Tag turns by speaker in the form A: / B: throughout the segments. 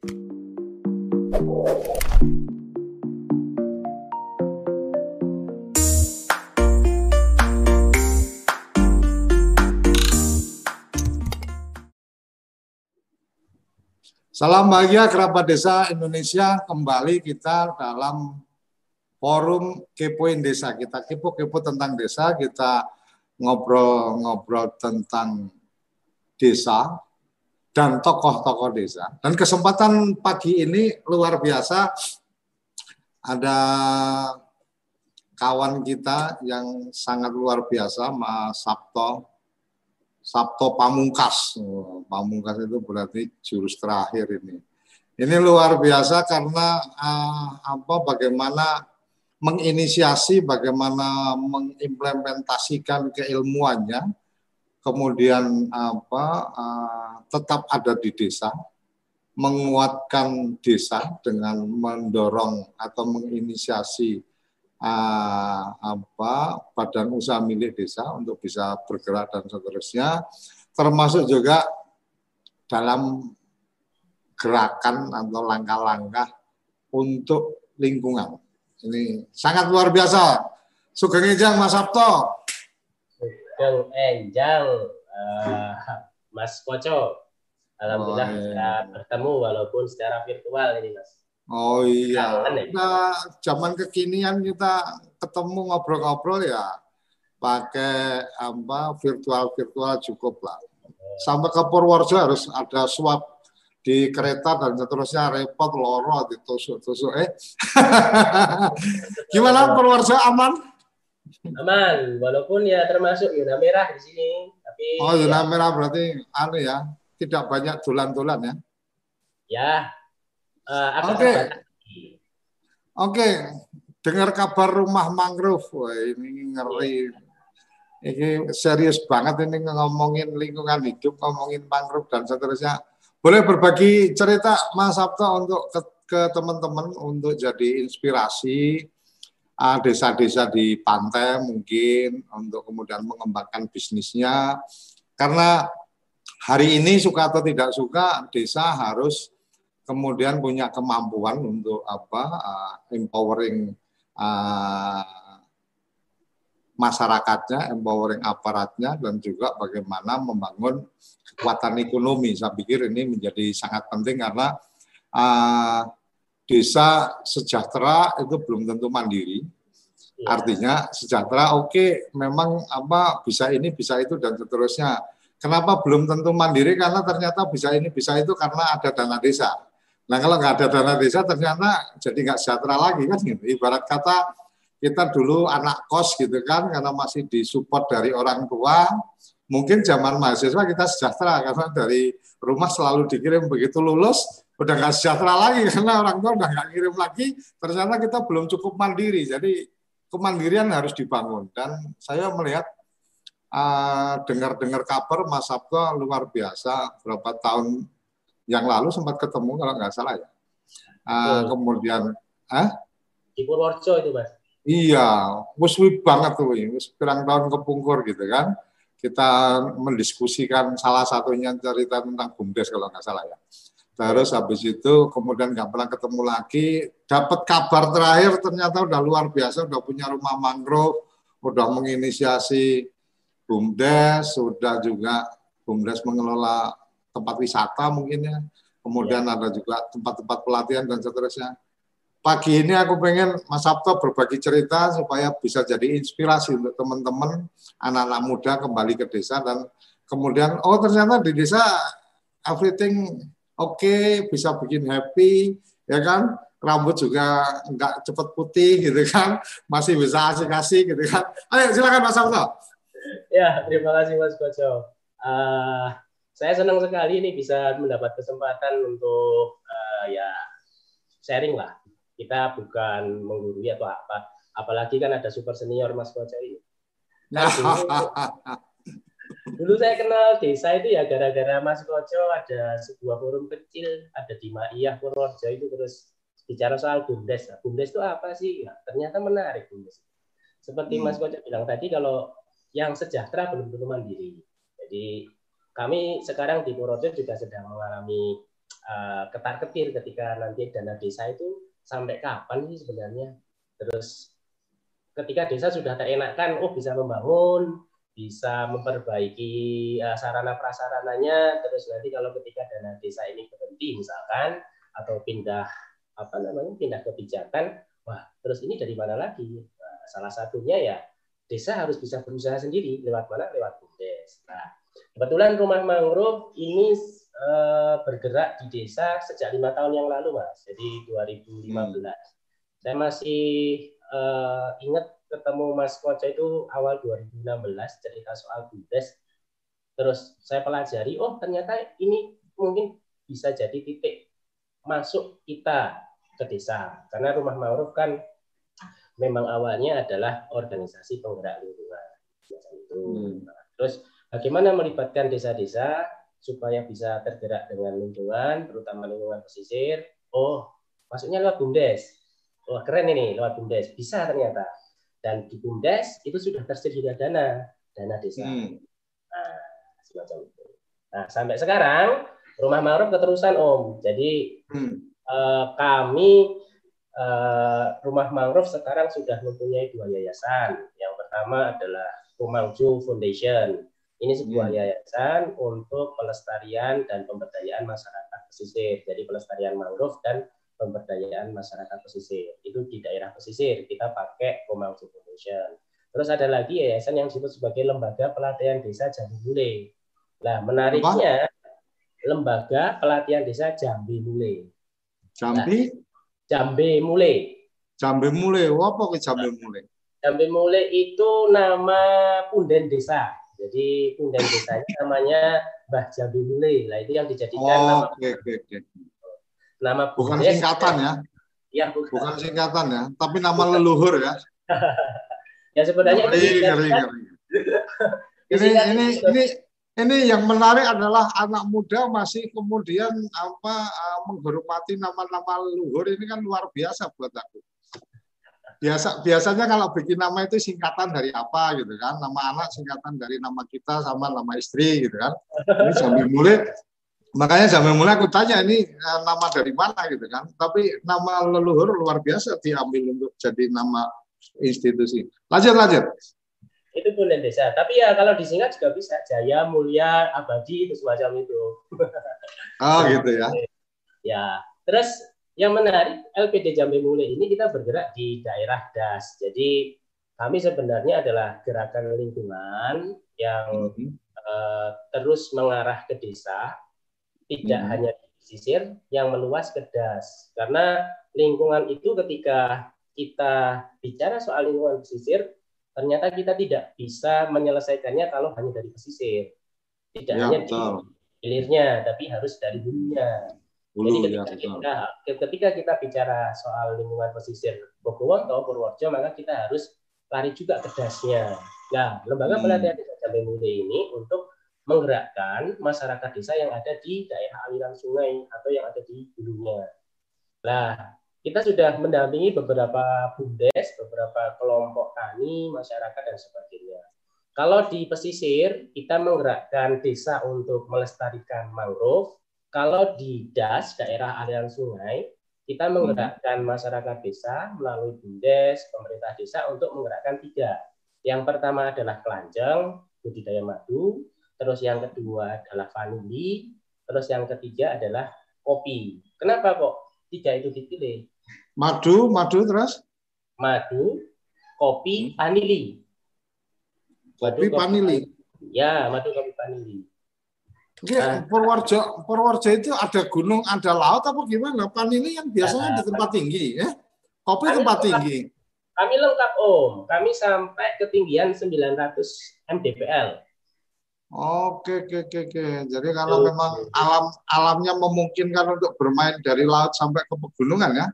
A: Salam bahagia kerabat desa Indonesia. Kembali kita dalam forum kepoin desa. Kita kepo-kepo tentang desa, kita ngobrol-ngobrol tentang desa dan tokoh-tokoh desa. Dan kesempatan pagi ini luar biasa ada kawan kita yang sangat luar biasa, Mas Sabto Sabto Pamungkas. Oh, Pamungkas itu berarti jurus terakhir ini. Ini luar biasa karena uh, apa bagaimana menginisiasi, bagaimana mengimplementasikan keilmuannya, kemudian apa uh, tetap ada di desa, menguatkan desa dengan mendorong atau menginisiasi uh, apa badan usaha milik desa untuk bisa bergerak dan seterusnya termasuk juga dalam gerakan atau langkah-langkah untuk lingkungan. Ini sangat luar biasa. Sugeng Enjang Mas Sabto.
B: Sugeng Enjang uh, Mas Koco. Alhamdulillah oh, iya. kita bertemu walaupun secara virtual ini Mas.
A: Oh iya. Nah, zaman kekinian kita ketemu ngobrol-ngobrol ya pakai apa virtual-virtual cukup lah. Sampai ke Purworejo harus ada swab di kereta dan seterusnya repot loro ditusuk-tusuk eh. Gimana Purworejo aman?
B: Aman, walaupun ya termasuk zona merah di sini. Tapi
A: Oh, zona ya. merah berarti anu ya, tidak banyak tulan-tulan ya.
B: Ya,
A: Uh, Oke. Okay. Oke. Okay. Dengar kabar rumah mangrove. Wah, ini ngeri. Ini serius banget ini ngomongin lingkungan hidup, ngomongin mangrove dan seterusnya. Boleh berbagi cerita Mas Sabto untuk ke, ke teman-teman untuk jadi inspirasi desa-desa uh, di pantai mungkin untuk kemudian mengembangkan bisnisnya. Karena hari ini suka atau tidak suka desa harus kemudian punya kemampuan untuk apa uh, empowering uh, masyarakatnya, empowering aparatnya dan juga bagaimana membangun kekuatan ekonomi. Saya pikir ini menjadi sangat penting karena uh, desa sejahtera itu belum tentu mandiri. Iya. Artinya sejahtera oke okay, memang apa bisa ini bisa itu dan seterusnya. Kenapa belum tentu mandiri? Karena ternyata bisa ini bisa itu karena ada dana desa. Nah kalau nggak ada dana desa ternyata jadi nggak sejahtera lagi kan gitu. Ibarat kata kita dulu anak kos gitu kan karena masih disupport dari orang tua. Mungkin zaman mahasiswa kita sejahtera karena dari rumah selalu dikirim begitu lulus udah nggak sejahtera lagi karena orang tua udah nggak kirim lagi. Ternyata kita belum cukup mandiri. Jadi kemandirian harus dibangun dan saya melihat uh, dengar-dengar kabar Mas Sabto luar biasa berapa tahun yang lalu sempat ketemu kalau nggak salah ya. Uh, kemudian, ah?
B: Di Purworejo itu, Mas.
A: Iya, muswi banget tuh, wis kurang tahun kepungkur gitu kan. Kita mendiskusikan salah satunya cerita tentang bumdes kalau nggak salah ya. Terus habis itu kemudian nggak pernah ketemu lagi. Dapat kabar terakhir ternyata udah luar biasa, udah punya rumah mangrove, udah menginisiasi bumdes, sudah juga bumdes mengelola tempat wisata mungkin ya. Kemudian ya. ada juga tempat-tempat pelatihan dan seterusnya. Pagi ini aku pengen Mas Sabto berbagi cerita supaya bisa jadi inspirasi untuk teman-teman anak-anak muda kembali ke desa dan kemudian oh ternyata di desa everything oke okay, bisa bikin happy ya kan rambut juga nggak cepet putih gitu kan masih bisa asik-asik gitu kan ayo silakan Mas Sabto
B: ya terima kasih Mas Koco uh, saya senang sekali ini bisa mendapat kesempatan untuk uh, ya sharing lah. Kita bukan menggurui atau apa. Apalagi kan ada super senior Mas Koco ini. Nah, dulu, dulu saya kenal desa itu ya gara-gara Mas Koco ada sebuah forum kecil, ada di Maiyah Purworejo itu terus bicara soal bumdes. Nah, bumdes itu apa sih? Ya, ternyata menarik bumdes. Seperti hmm. Mas Koco bilang tadi, kalau yang sejahtera belum tentu mandiri. Jadi kami sekarang di Purworejo juga sedang mengalami uh, ketar-ketir ketika nanti dana desa itu sampai kapan sih sebenarnya. Terus ketika desa sudah terenakkan, oh bisa membangun, bisa memperbaiki uh, sarana prasarananya, terus nanti kalau ketika dana desa ini berhenti misalkan atau pindah apa namanya pindah kebijakan, wah terus ini dari mana lagi? Nah, salah satunya ya desa harus bisa berusaha sendiri lewat mana? Lewat bumdes. Nah, kebetulan rumah mangrove ini uh, bergerak di desa sejak lima tahun yang lalu, mas. Jadi 2015. Hmm. Saya masih uh, ingat ketemu Mas Koco itu awal 2016 cerita soal bumdes. Terus saya pelajari, oh ternyata ini mungkin bisa jadi titik masuk kita ke desa. Karena rumah mangrove kan memang awalnya adalah organisasi penggerak lingkungan itu. Hmm. Nah, terus bagaimana melibatkan desa-desa supaya bisa tergerak dengan lingkungan, terutama lingkungan pesisir? Oh, masuknya lewat bumdes. Wah keren ini lewat bumdes. Bisa ternyata. Dan di bumdes itu sudah tersedia dana, dana desa. Hmm. Nah, semacam itu. Nah, sampai sekarang rumah mangrove keterusan Om. Jadi hmm. eh, kami Eh, rumah mangrove sekarang sudah mempunyai dua yayasan. Yang pertama adalah Kumangju Foundation. Ini sebuah hmm. yayasan untuk pelestarian dan pemberdayaan masyarakat pesisir. Jadi pelestarian mangrove dan pemberdayaan masyarakat pesisir. Itu di daerah pesisir kita pakai Kumangju Foundation. Terus ada lagi yayasan yang disebut sebagai Lembaga Pelatihan Desa Jambi Mule. Nah, menariknya Apa? Lembaga Pelatihan Desa Jambi Mule.
A: Jambi? Nah,
B: Jambe Mule.
A: Jambe Mule, apa ke Jambe Mule?
B: Jambe Mule itu nama punden desa. Jadi punden desanya namanya Mbah Jambe Mule. Nah, itu yang dijadikan
A: oh,
B: nama.
A: Oke, oke.
B: Nama
A: bukan singkatan ya.
B: Iya, bukan.
A: bukan singkatan ya, tapi nama bukan. leluhur ya.
B: ya sebenarnya ngeri, ngeri, ngeri.
A: ini ini ini ini yang menarik adalah anak muda masih kemudian apa uh, menghormati nama-nama leluhur ini kan luar biasa buat aku. Biasa biasanya kalau bikin nama itu singkatan dari apa gitu kan, nama anak singkatan dari nama kita sama nama istri gitu kan. Ini sambil mulai makanya sambil mulai aku tanya ini uh, nama dari mana gitu kan. Tapi nama leluhur luar biasa diambil untuk jadi nama institusi. Lanjut lanjut
B: itu tulen desa. Tapi ya kalau disingkat juga bisa Jaya, Mulia, Abadi itu semacam itu.
A: Oh gitu ya.
B: Ya, terus yang menarik LPD Jambi Mule ini kita bergerak di daerah DAS. Jadi kami sebenarnya adalah gerakan lingkungan yang mm -hmm. uh, terus mengarah ke desa, tidak mm -hmm. hanya di pesisir, yang meluas ke DAS. Karena lingkungan itu ketika kita bicara soal lingkungan pesisir, ternyata kita tidak bisa menyelesaikannya kalau hanya dari pesisir. Tidak ya, hanya betul. di hilirnya, tapi harus dari hulunya. Jadi ketika, ya, kita, ketika kita bicara soal lingkungan pesisir Bogowonto, Purworejo, maka kita harus lari juga ke dasnya. Nah, lembaga hmm. pelatihan desa Jambe ini untuk menggerakkan masyarakat desa yang ada di daerah aliran sungai atau yang ada di hulunya. Nah, kita sudah mendampingi beberapa bumdes, beberapa kelompok tani, masyarakat dan sebagainya. Kalau di pesisir kita menggerakkan desa untuk melestarikan mangrove. Kalau di das daerah aliran sungai kita menggerakkan masyarakat desa melalui bumdes, pemerintah desa untuk menggerakkan tiga. Yang pertama adalah kelanjang, budidaya madu. Terus yang kedua adalah vanili. Terus yang ketiga adalah kopi. Kenapa kok tiga itu dipilih.
A: Madu, madu terus?
B: Madu, kopi, vanili.
A: Kopi, vanili.
B: Ya, madu, kopi, vanili.
A: Nah, Purworejo, Purworejo itu ada gunung, ada laut apa gimana? Vanili yang biasanya nah, di tempat tinggi, ya? Kopi kami tempat tinggi.
B: Kami lengkap Om. Kami sampai ketinggian 900 mdpl.
A: Oke, oke, oke, oke. Jadi kalau oke. memang alam alamnya memungkinkan untuk bermain dari laut sampai ke pegunungan ya,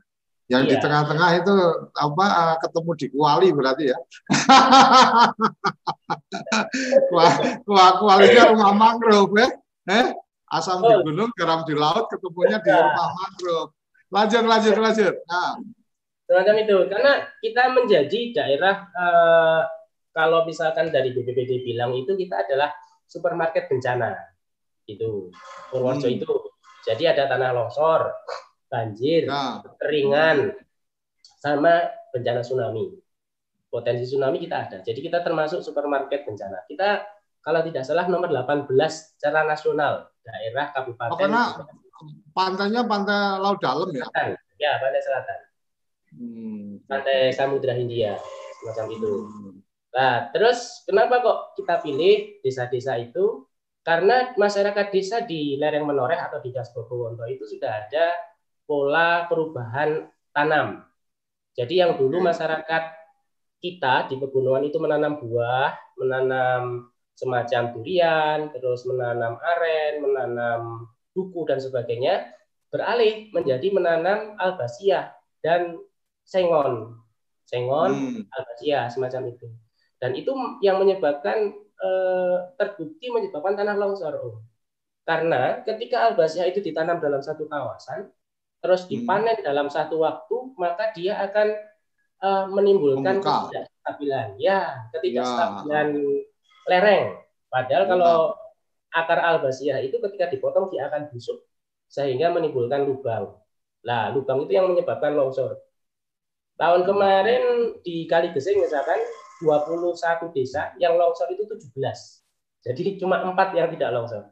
A: yang iya. di tengah-tengah itu apa eh, ketemu di kuali berarti ya. Kualinya rumah mangrove ya. Eh? Asam di gunung, garam di laut, ketemunya di iya. rumah mangrove. Lanjut, lanjut, lanjut. Nah.
B: Semacam itu. Karena kita menjadi daerah eh, kalau misalkan dari BPBD bilang itu kita adalah supermarket bencana itu Purworejo hmm. itu Jadi ada tanah longsor, banjir, ya. keringan, sama bencana tsunami. Potensi tsunami kita ada. Jadi kita termasuk supermarket bencana. Kita kalau tidak salah nomor 18 secara nasional daerah kabupaten. Oh,
A: karena pantainya pantai laut dalam ya?
B: Ya, pantai selatan. Hmm. Pantai Samudra Hindia semacam itu. Hmm. Nah, terus kenapa kok kita pilih desa-desa itu? Karena masyarakat desa di lereng Menoreh atau di Das Bogowonto itu sudah ada pola perubahan tanam. Jadi yang dulu masyarakat kita di pegunungan itu menanam buah, menanam semacam durian, terus menanam aren, menanam duku dan sebagainya, beralih menjadi menanam albasia dan sengon. Sengon, hmm. albasia semacam itu. Dan itu yang menyebabkan eh, terbukti menyebabkan tanah longsor. Oh. Karena ketika albasia itu ditanam dalam satu kawasan, terus hmm. dipanen hmm. dalam satu waktu, maka dia akan uh, menimbulkan ketidakstabilan. Ya, ketidakstabilan ya. lereng. Padahal ya. kalau akar albasia itu ketika dipotong dia akan busuk sehingga menimbulkan lubang. Nah, lubang itu yang menyebabkan longsor. Tahun kemarin di Kali Gesing misalkan 21 desa, yang longsor itu 17. Jadi cuma empat yang tidak longsor.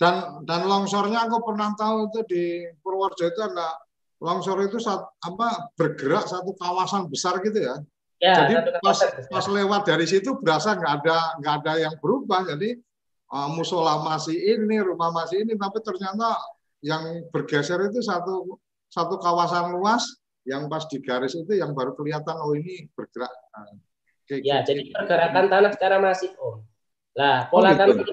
A: Dan dan longsornya aku pernah tahu itu di Purworejo itu ada longsor itu saat, apa bergerak satu kawasan besar gitu ya. ya jadi pas pas lewat dari situ berasa nggak ada nggak ada yang berubah. Jadi uh, musola masih ini, rumah masih ini, tapi ternyata yang bergeser itu satu satu kawasan luas yang pas di garis itu yang baru kelihatan oh ini bergerak. Nah,
B: kayak ya, gitu. jadi pergerakan tanah secara masif, Om. Nah, pola oh, gitu. tanam itu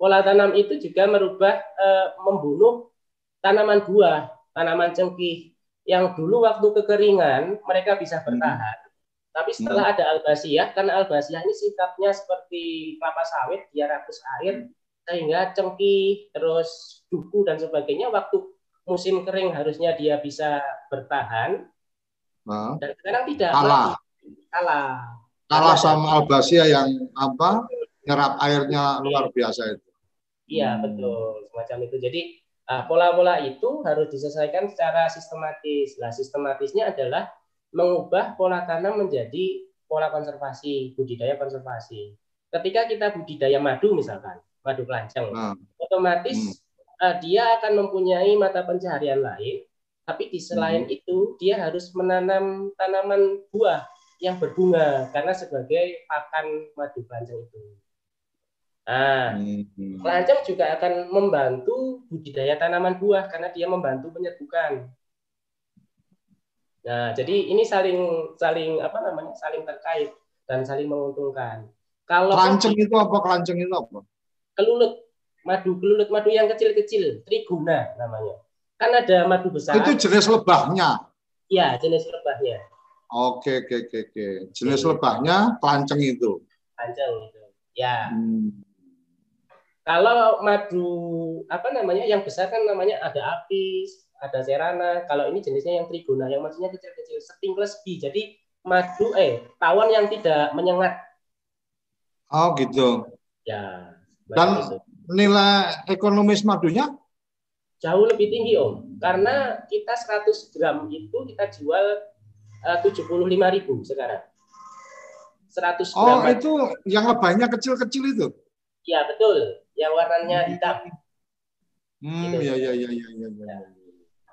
B: pola tanam itu juga merubah e, membunuh tanaman buah, tanaman cengkih yang dulu waktu kekeringan mereka bisa hmm. bertahan. Hmm. Tapi setelah hmm. ada albasiah, karena albasiah ini sikapnya seperti kelapa sawit, dia rakus air, sehingga cengkih, terus duku dan sebagainya waktu musim kering harusnya dia bisa bertahan. Nah. Dan sekarang tidak.
A: Kalah. Kalah. Kalah sama albasia yang apa? Nyerap airnya luar biasa itu.
B: Iya, betul. Semacam itu. Jadi pola-pola itu harus diselesaikan secara sistematis. Nah, sistematisnya adalah mengubah pola tanam menjadi pola konservasi, budidaya konservasi. Ketika kita budidaya madu misalkan, madu kelanceng, nah. otomatis hmm uh, dia akan mempunyai mata pencaharian lain, tapi di selain hmm. itu dia harus menanam tanaman buah yang berbunga karena sebagai pakan madu pelancong itu. Nah, hmm. pelancong juga akan membantu budidaya tanaman buah karena dia membantu penyerbukan. Nah, jadi ini saling saling apa namanya? saling terkait dan saling menguntungkan.
A: Kalau kelanceng itu apa? Kelanceng itu apa?
B: Kelulut madu gelulut madu yang kecil-kecil, triguna namanya. Kan ada madu besar.
A: Itu jenis lebahnya.
B: Iya, jenis lebahnya.
A: Oke, oke, oke, oke. Jenis oke. lebahnya pelanceng itu.
B: Pelanceng itu. Ya. Hmm. Kalau madu apa namanya yang besar kan namanya ada apis, ada serana. Kalau ini jenisnya yang triguna, yang maksudnya kecil-kecil, stingless bee. Jadi madu eh tawon yang tidak menyengat.
A: Oh gitu.
B: Ya.
A: Dan itu nilai ekonomis madunya?
B: Jauh lebih tinggi Om. Karena kita 100 gram itu kita jual eh, tujuh puluh lima ribu sekarang.
A: 100 gram. Oh itu yang lebahnya kecil-kecil itu?
B: Iya betul. Yang warnanya hmm. hitam.
A: Hmm, gitu. ya, ya, ya, ya, ya, ya.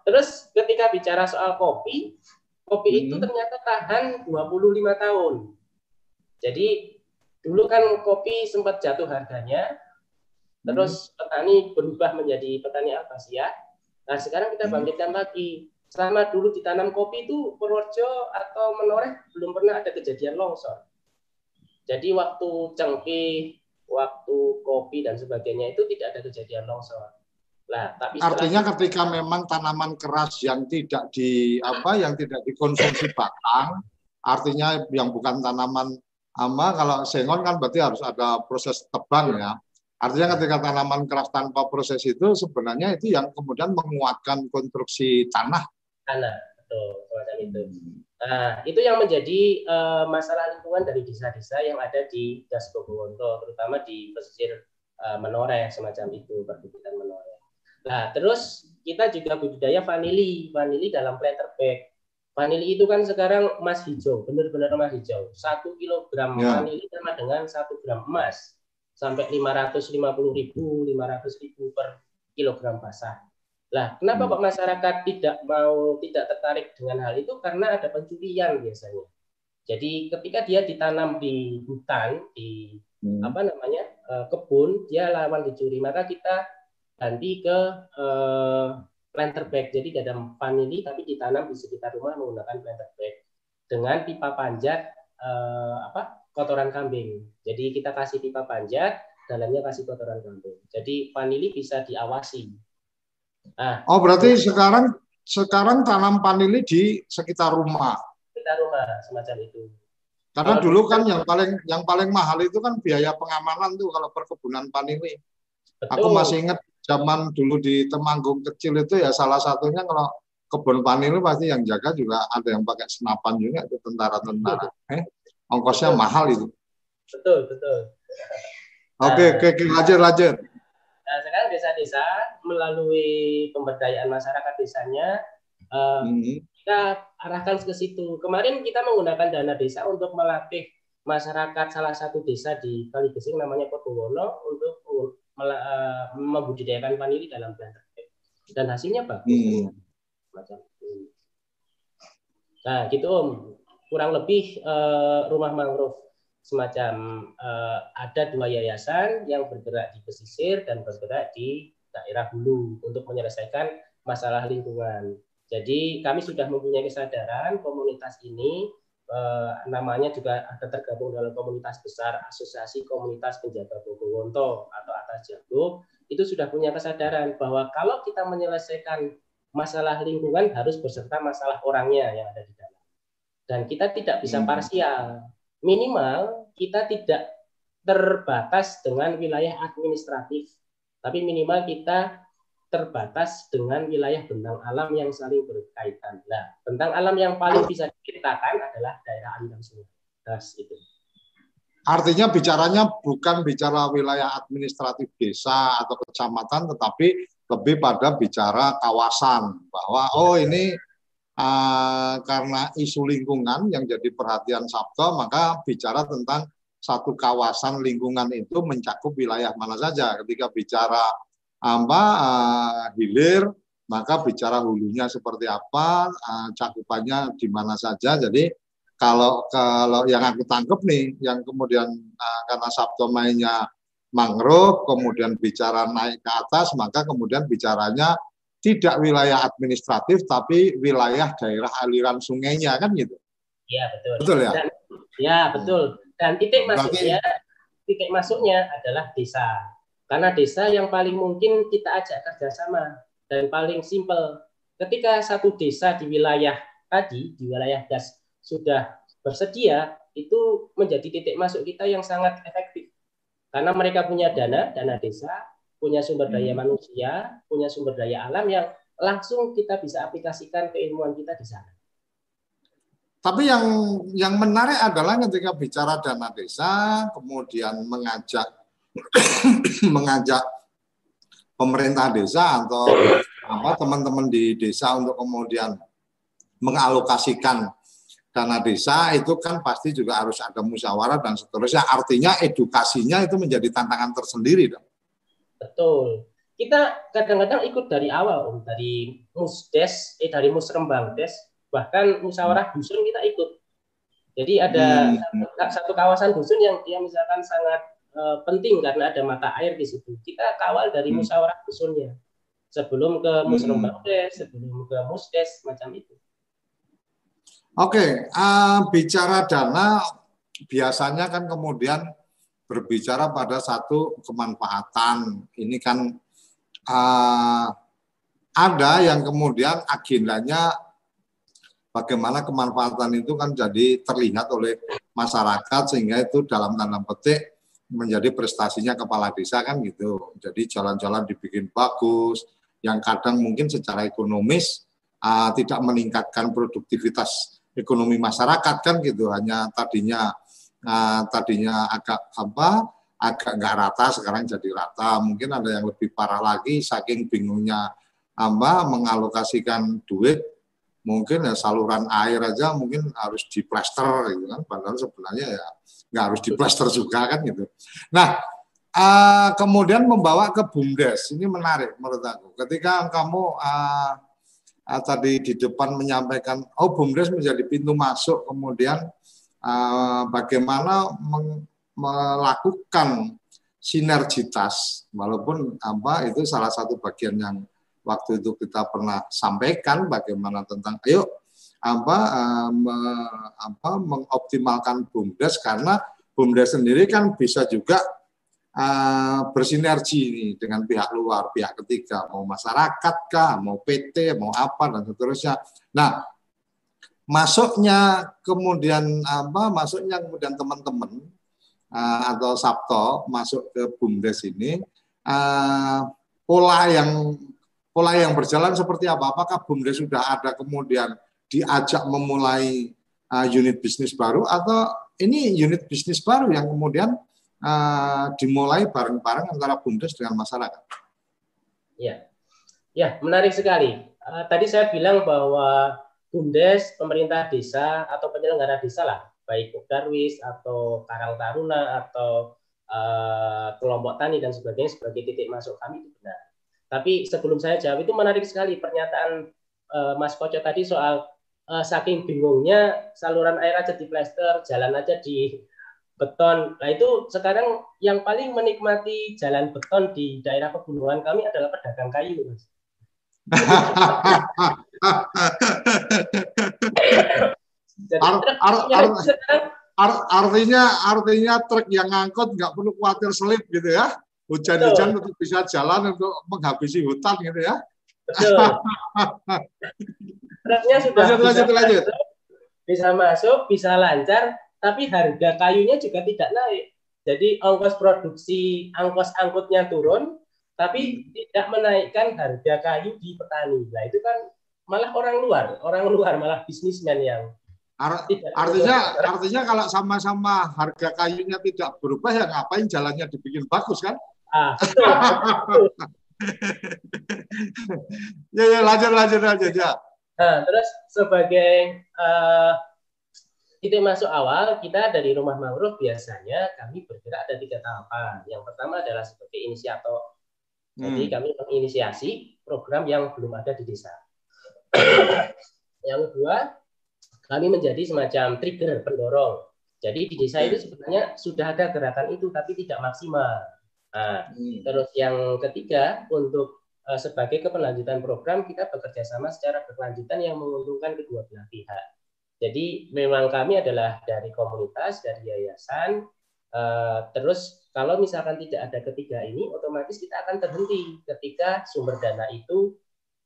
B: Terus ketika bicara soal kopi, kopi hmm. itu ternyata tahan 25 tahun. Jadi dulu kan kopi sempat jatuh harganya, Terus petani berubah menjadi petani akasia. Nah sekarang kita hmm. bangkitkan lagi. Selama dulu ditanam kopi itu Purworejo atau Menoreh belum pernah ada kejadian longsor. Jadi waktu cengkeh, waktu kopi dan sebagainya itu tidak ada kejadian longsor.
A: Nah, tapi artinya itu, ketika memang tanaman keras yang tidak di apa yang tidak dikonsumsi batang, artinya yang bukan tanaman ama kalau sengon kan berarti harus ada proses tebang ya. Artinya ketika tanaman keras tanpa proses itu sebenarnya itu yang kemudian menguatkan konstruksi tanah.
B: Tanah, betul, semacam itu. Nah, itu yang menjadi uh, masalah lingkungan dari desa-desa yang ada di Das Bogowonto, terutama di pesisir uh, Menoreh semacam itu, perbukitan Menoreh. Nah, terus kita juga budidaya vanili, vanili dalam planter bag. Vanili itu kan sekarang emas hijau, benar-benar emas hijau. Satu kilogram ya. vanili sama dengan satu gram emas sampai 550 ribu, 500 ribu per kilogram basah. Lah, kenapa hmm. Pak masyarakat tidak mau tidak tertarik dengan hal itu? Karena ada pencurian biasanya. Jadi ketika dia ditanam di hutan, di hmm. apa namanya eh, kebun, dia lawan dicuri. Maka kita ganti ke uh, planter bag. Jadi tidak ada vanili tapi ditanam di sekitar rumah menggunakan planter bag dengan pipa panjat uh, apa kotoran kambing. Jadi kita kasih pipa panjat, dalamnya kasih kotoran kambing. Jadi vanili bisa diawasi.
A: Nah, oh berarti sekarang sekarang tanam vanili di sekitar rumah.
B: Sekitar rumah semacam itu.
A: Karena kalau dulu kan yang paling yang paling mahal itu kan biaya pengamanan tuh kalau perkebunan vanili. Betul. Aku masih ingat zaman dulu di Temanggung kecil itu ya salah satunya kalau kebun panil pasti yang jaga juga ada yang pakai senapan juga itu tentara-tentara. Eh, ongkosnya betul. mahal itu.
B: Betul, betul.
A: Oke, nah, oke, oke, lanjut, lanjut.
B: Nah, sekarang desa-desa melalui pemberdayaan masyarakat desanya uh, hmm. kita arahkan ke situ. Kemarin kita menggunakan dana desa untuk melatih masyarakat salah satu desa di Kaligesing namanya Podowono untuk Eh, membudidayakan vanili dalam planter dan hasilnya bagus hmm. macam nah gitu om kurang lebih uh, rumah mangrove semacam uh, ada dua yayasan yang bergerak di pesisir dan bergerak di daerah hulu untuk menyelesaikan masalah lingkungan. Jadi kami sudah mempunyai kesadaran komunitas ini eh, namanya juga ada tergabung dalam komunitas besar Asosiasi Komunitas Penjaga Bogowonto atau Atas Jago itu sudah punya kesadaran bahwa kalau kita menyelesaikan masalah lingkungan harus beserta masalah orangnya yang ada di dalam. Dan kita tidak bisa hmm. parsial. Minimal kita tidak terbatas dengan wilayah administratif, tapi minimal kita terbatas dengan wilayah bentang alam yang saling berkaitan. Nah, bentang alam yang paling bisa diciptakan adalah daerah aliran sungai. Das itu.
A: Artinya bicaranya bukan bicara wilayah administratif desa atau kecamatan, tetapi lebih pada bicara kawasan bahwa oh ini uh, karena isu lingkungan yang jadi perhatian Sabto, maka bicara tentang satu kawasan lingkungan itu mencakup wilayah mana saja. Ketika bicara apa uh, hilir maka bicara hulunya seperti apa uh, cakupannya di mana saja jadi kalau kalau yang aku tangkap nih yang kemudian karena Sabto mainnya mangrove kemudian bicara naik ke atas maka kemudian bicaranya tidak wilayah administratif tapi wilayah daerah aliran sungainya kan gitu.
B: Iya betul.
A: Betul ya.
B: Dan, ya betul. Dan titik masuknya Berarti, titik masuknya adalah desa. Karena desa yang paling mungkin kita ajak kerjasama dan paling simpel. Ketika satu desa di wilayah tadi, di wilayah gas sudah bersedia, itu menjadi titik masuk kita yang sangat efektif. Karena mereka punya dana, dana desa, punya sumber daya hmm. manusia, punya sumber daya alam yang langsung kita bisa aplikasikan keilmuan kita di sana.
A: Tapi yang yang menarik adalah ketika bicara dana desa, kemudian mengajak mengajak pemerintah desa atau apa teman-teman di desa untuk kemudian mengalokasikan dana desa itu kan pasti juga harus ada musyawarah dan seterusnya. Artinya edukasinya itu menjadi tantangan tersendiri dong.
B: Betul. Kita kadang-kadang ikut dari awal om, dari musdes, eh dari musrembang des, bahkan musyawarah dusun kita ikut. Jadi ada hmm. satu kawasan dusun yang dia misalkan sangat Eh, penting karena ada mata air di situ. Kita kawal dari hmm. musyawarah dusunnya sebelum ke musrembangdes, hmm. sebelum ke musdes macam itu.
A: Oke, okay, uh, bicara dana biasanya kan kemudian berbicara pada satu kemanfaatan. Ini kan uh, ada yang kemudian agendanya bagaimana kemanfaatan itu kan jadi terlihat oleh masyarakat sehingga itu dalam tanda petik menjadi prestasinya kepala desa kan gitu. Jadi jalan-jalan dibikin bagus, yang kadang mungkin secara ekonomis uh, tidak meningkatkan produktivitas ekonomi masyarakat kan gitu. Hanya tadinya uh, tadinya agak apa agak nggak rata sekarang jadi rata. Mungkin ada yang lebih parah lagi saking bingungnya apa mengalokasikan duit mungkin ya saluran air aja mungkin harus diplaster gitu kan padahal sebenarnya ya nggak harus diplaster juga kan gitu. Nah uh, kemudian membawa ke bumdes ini menarik menurut aku. Ketika kamu uh, uh, tadi di depan menyampaikan oh bumdes menjadi pintu masuk kemudian uh, bagaimana melakukan sinergitas. Walaupun apa itu salah satu bagian yang waktu itu kita pernah sampaikan bagaimana tentang ayo apa uh, me, apa mengoptimalkan bumdes. Karena bumdes sendiri kan bisa juga uh, bersinergi ini dengan pihak luar, pihak ketiga, mau masyarakat kah, mau PT, mau apa dan seterusnya. Nah, masuknya kemudian apa? Masuknya kemudian teman-teman uh, atau Sabto masuk ke BUMDes ini uh, pola yang pola yang berjalan seperti apa? Apakah BUMDes sudah ada kemudian diajak memulai uh, unit bisnis baru atau ini unit bisnis baru yang kemudian uh, dimulai bareng-bareng antara BUMDes dengan masyarakat?
B: Ya, ya menarik sekali. Uh, tadi saya bilang bahwa BUMDes, pemerintah desa atau penyelenggara desa lah baik Darwis atau Karang Taruna atau uh, kelompok tani dan sebagainya sebagai titik masuk kami itu benar. Tapi sebelum saya jawab itu menarik sekali pernyataan uh, Mas Koco tadi soal uh, saking bingungnya saluran air aja di plester, jalan aja di beton. Nah itu sekarang yang paling menikmati jalan beton di daerah pegunungan kami adalah pedagang kayu, Mas.
A: Jadi, ar, ar, ar, ar, artinya artinya truk yang ngangkut nggak perlu khawatir selip gitu ya. Hujan-hujan untuk bisa jalan untuk menghabisi hutan gitu ya.
B: Truknya sudah lanjut, bisa, lanjut, lanjut. bisa masuk, bisa lancar, tapi harga kayunya juga tidak naik. Jadi ongkos produksi, ongkos angkutnya turun, tapi tidak menaikkan harga kayu di petani. Nah itu kan malah orang luar, orang luar malah bisnismen yang
A: artinya artinya kalau sama-sama harga kayunya tidak berubah ya ngapain jalannya dibikin bagus kan? Ah, ya ya lanjut lanjut lanjut ya.
B: Nah, terus sebagai uh, titik masuk awal kita dari rumah mangrove biasanya kami bergerak ada tiga tahapan. Yang pertama adalah sebagai inisiator. Jadi hmm. kami menginisiasi program yang belum ada di desa. yang kedua kami menjadi semacam trigger pendorong. Jadi di desa itu sebenarnya sudah ada gerakan itu tapi tidak maksimal. Nah, hmm. terus yang ketiga untuk uh, sebagai keberlanjutan program kita bekerja sama secara berkelanjutan yang menguntungkan kedua belah pihak. Jadi memang kami adalah dari komunitas, dari yayasan. Uh, terus kalau misalkan tidak ada ketiga ini, otomatis kita akan terhenti ketika sumber dana itu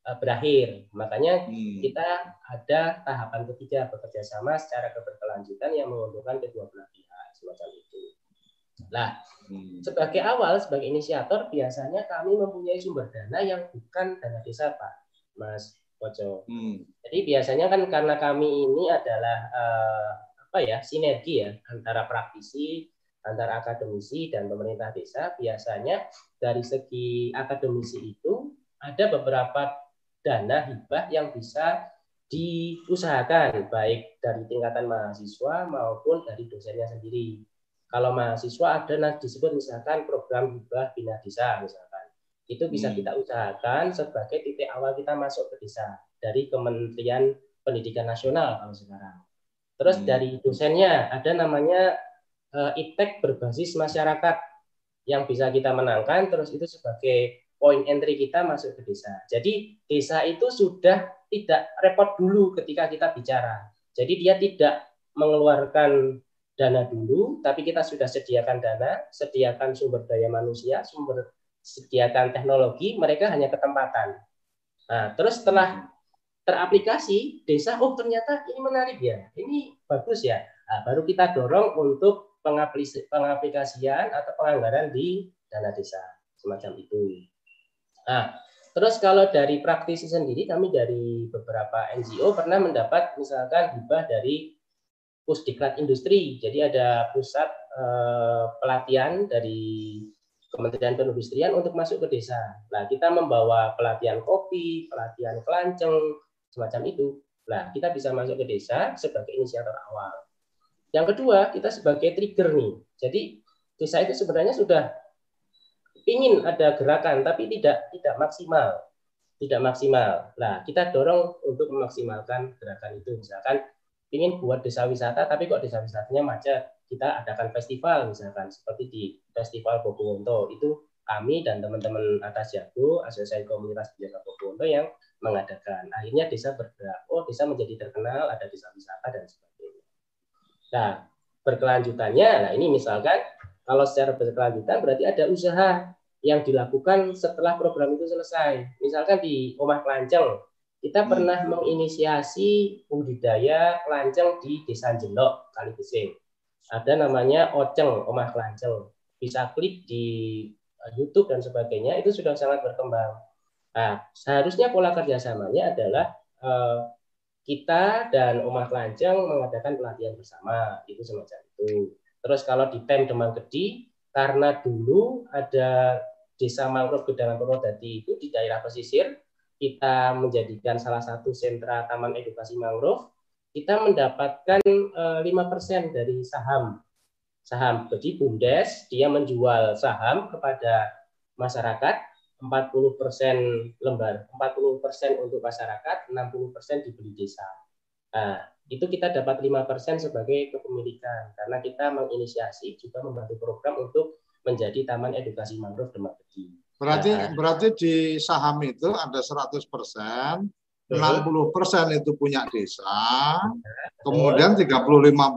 B: Eh, berakhir. Makanya hmm. kita ada tahapan ketiga bekerja sama secara keberkelanjutan yang menguntungkan kedua belah pihak semacam itu. Nah, hmm. sebagai awal sebagai inisiator biasanya kami mempunyai sumber dana yang bukan dana desa, Pak, Mas Koco. Hmm. Jadi biasanya kan karena kami ini adalah uh, apa ya sinergi ya antara praktisi antara akademisi dan pemerintah desa biasanya dari segi akademisi itu ada beberapa dana hibah yang bisa diusahakan baik dari tingkatan mahasiswa maupun dari dosennya sendiri. Kalau mahasiswa ada nah disebut misalkan program hibah bina desa misalkan. Itu bisa hmm. kita usahakan sebagai titik awal kita masuk ke desa dari Kementerian Pendidikan Nasional kalau sekarang. Terus hmm. dari dosennya ada namanya IPTEK berbasis masyarakat yang bisa kita menangkan terus itu sebagai point entry kita masuk ke desa. Jadi desa itu sudah tidak repot dulu ketika kita bicara. Jadi dia tidak mengeluarkan dana dulu, tapi kita sudah sediakan dana, sediakan sumber daya manusia, sumber sediakan teknologi, mereka hanya ketempatan. Nah, terus setelah teraplikasi desa, oh ternyata ini menarik ya, ini bagus ya. Nah, baru kita dorong untuk pengaplikasian atau penganggaran di dana desa semacam itu. Nah, terus kalau dari praktisi sendiri, kami dari beberapa NGO pernah mendapat misalkan hibah dari Pusdiklat Industri. Jadi ada pusat uh, pelatihan dari Kementerian Perindustrian untuk masuk ke desa. Nah, kita membawa pelatihan kopi, pelatihan kelanceng, semacam itu. Nah, kita bisa masuk ke desa sebagai inisiator awal. Yang kedua, kita sebagai trigger nih. Jadi, desa itu sebenarnya sudah ingin ada gerakan, tapi tidak tidak maksimal. Tidak maksimal. Nah, kita dorong untuk memaksimalkan gerakan itu. Misalkan ingin buat desa wisata, tapi kok desa wisatanya macet kita adakan festival misalkan seperti di Festival Boboonto itu kami dan teman-teman atas jago asosiasi komunitas penjaga Boboonto yang mengadakan. Akhirnya desa bergerak. Oh, desa menjadi terkenal, ada desa wisata dan sebagainya. Nah, berkelanjutannya, nah ini misalkan kalau secara berkelanjutan berarti ada usaha yang dilakukan setelah program itu selesai. Misalkan di Omah Kelanceng, kita hmm. pernah menginisiasi budidaya kelanceng di Desa Jelok, Kali Besing ada namanya Oceng, Omah Kelanceng. Bisa klik di eh, YouTube dan sebagainya, itu sudah sangat berkembang. Nah, seharusnya pola kerjasamanya adalah eh, kita dan Omah Kelanceng mengadakan pelatihan bersama, itu semacam itu. Terus kalau di PEM Demang Gedi, karena dulu ada desa mangrove Gedangan Purwodadi itu di daerah pesisir, kita menjadikan salah satu sentra taman edukasi mangrove kita mendapatkan eh, lima persen dari saham saham. Jadi Bumdes dia menjual saham kepada masyarakat 40 persen lembar, 40 persen untuk masyarakat, 60 persen dibeli desa. Nah, itu kita dapat lima persen sebagai kepemilikan karena kita menginisiasi juga membantu program untuk menjadi Taman Edukasi Mangrove Demak.
A: Berarti nah, berarti di saham itu ada 100 persen, 60 persen itu punya desa, kemudian 35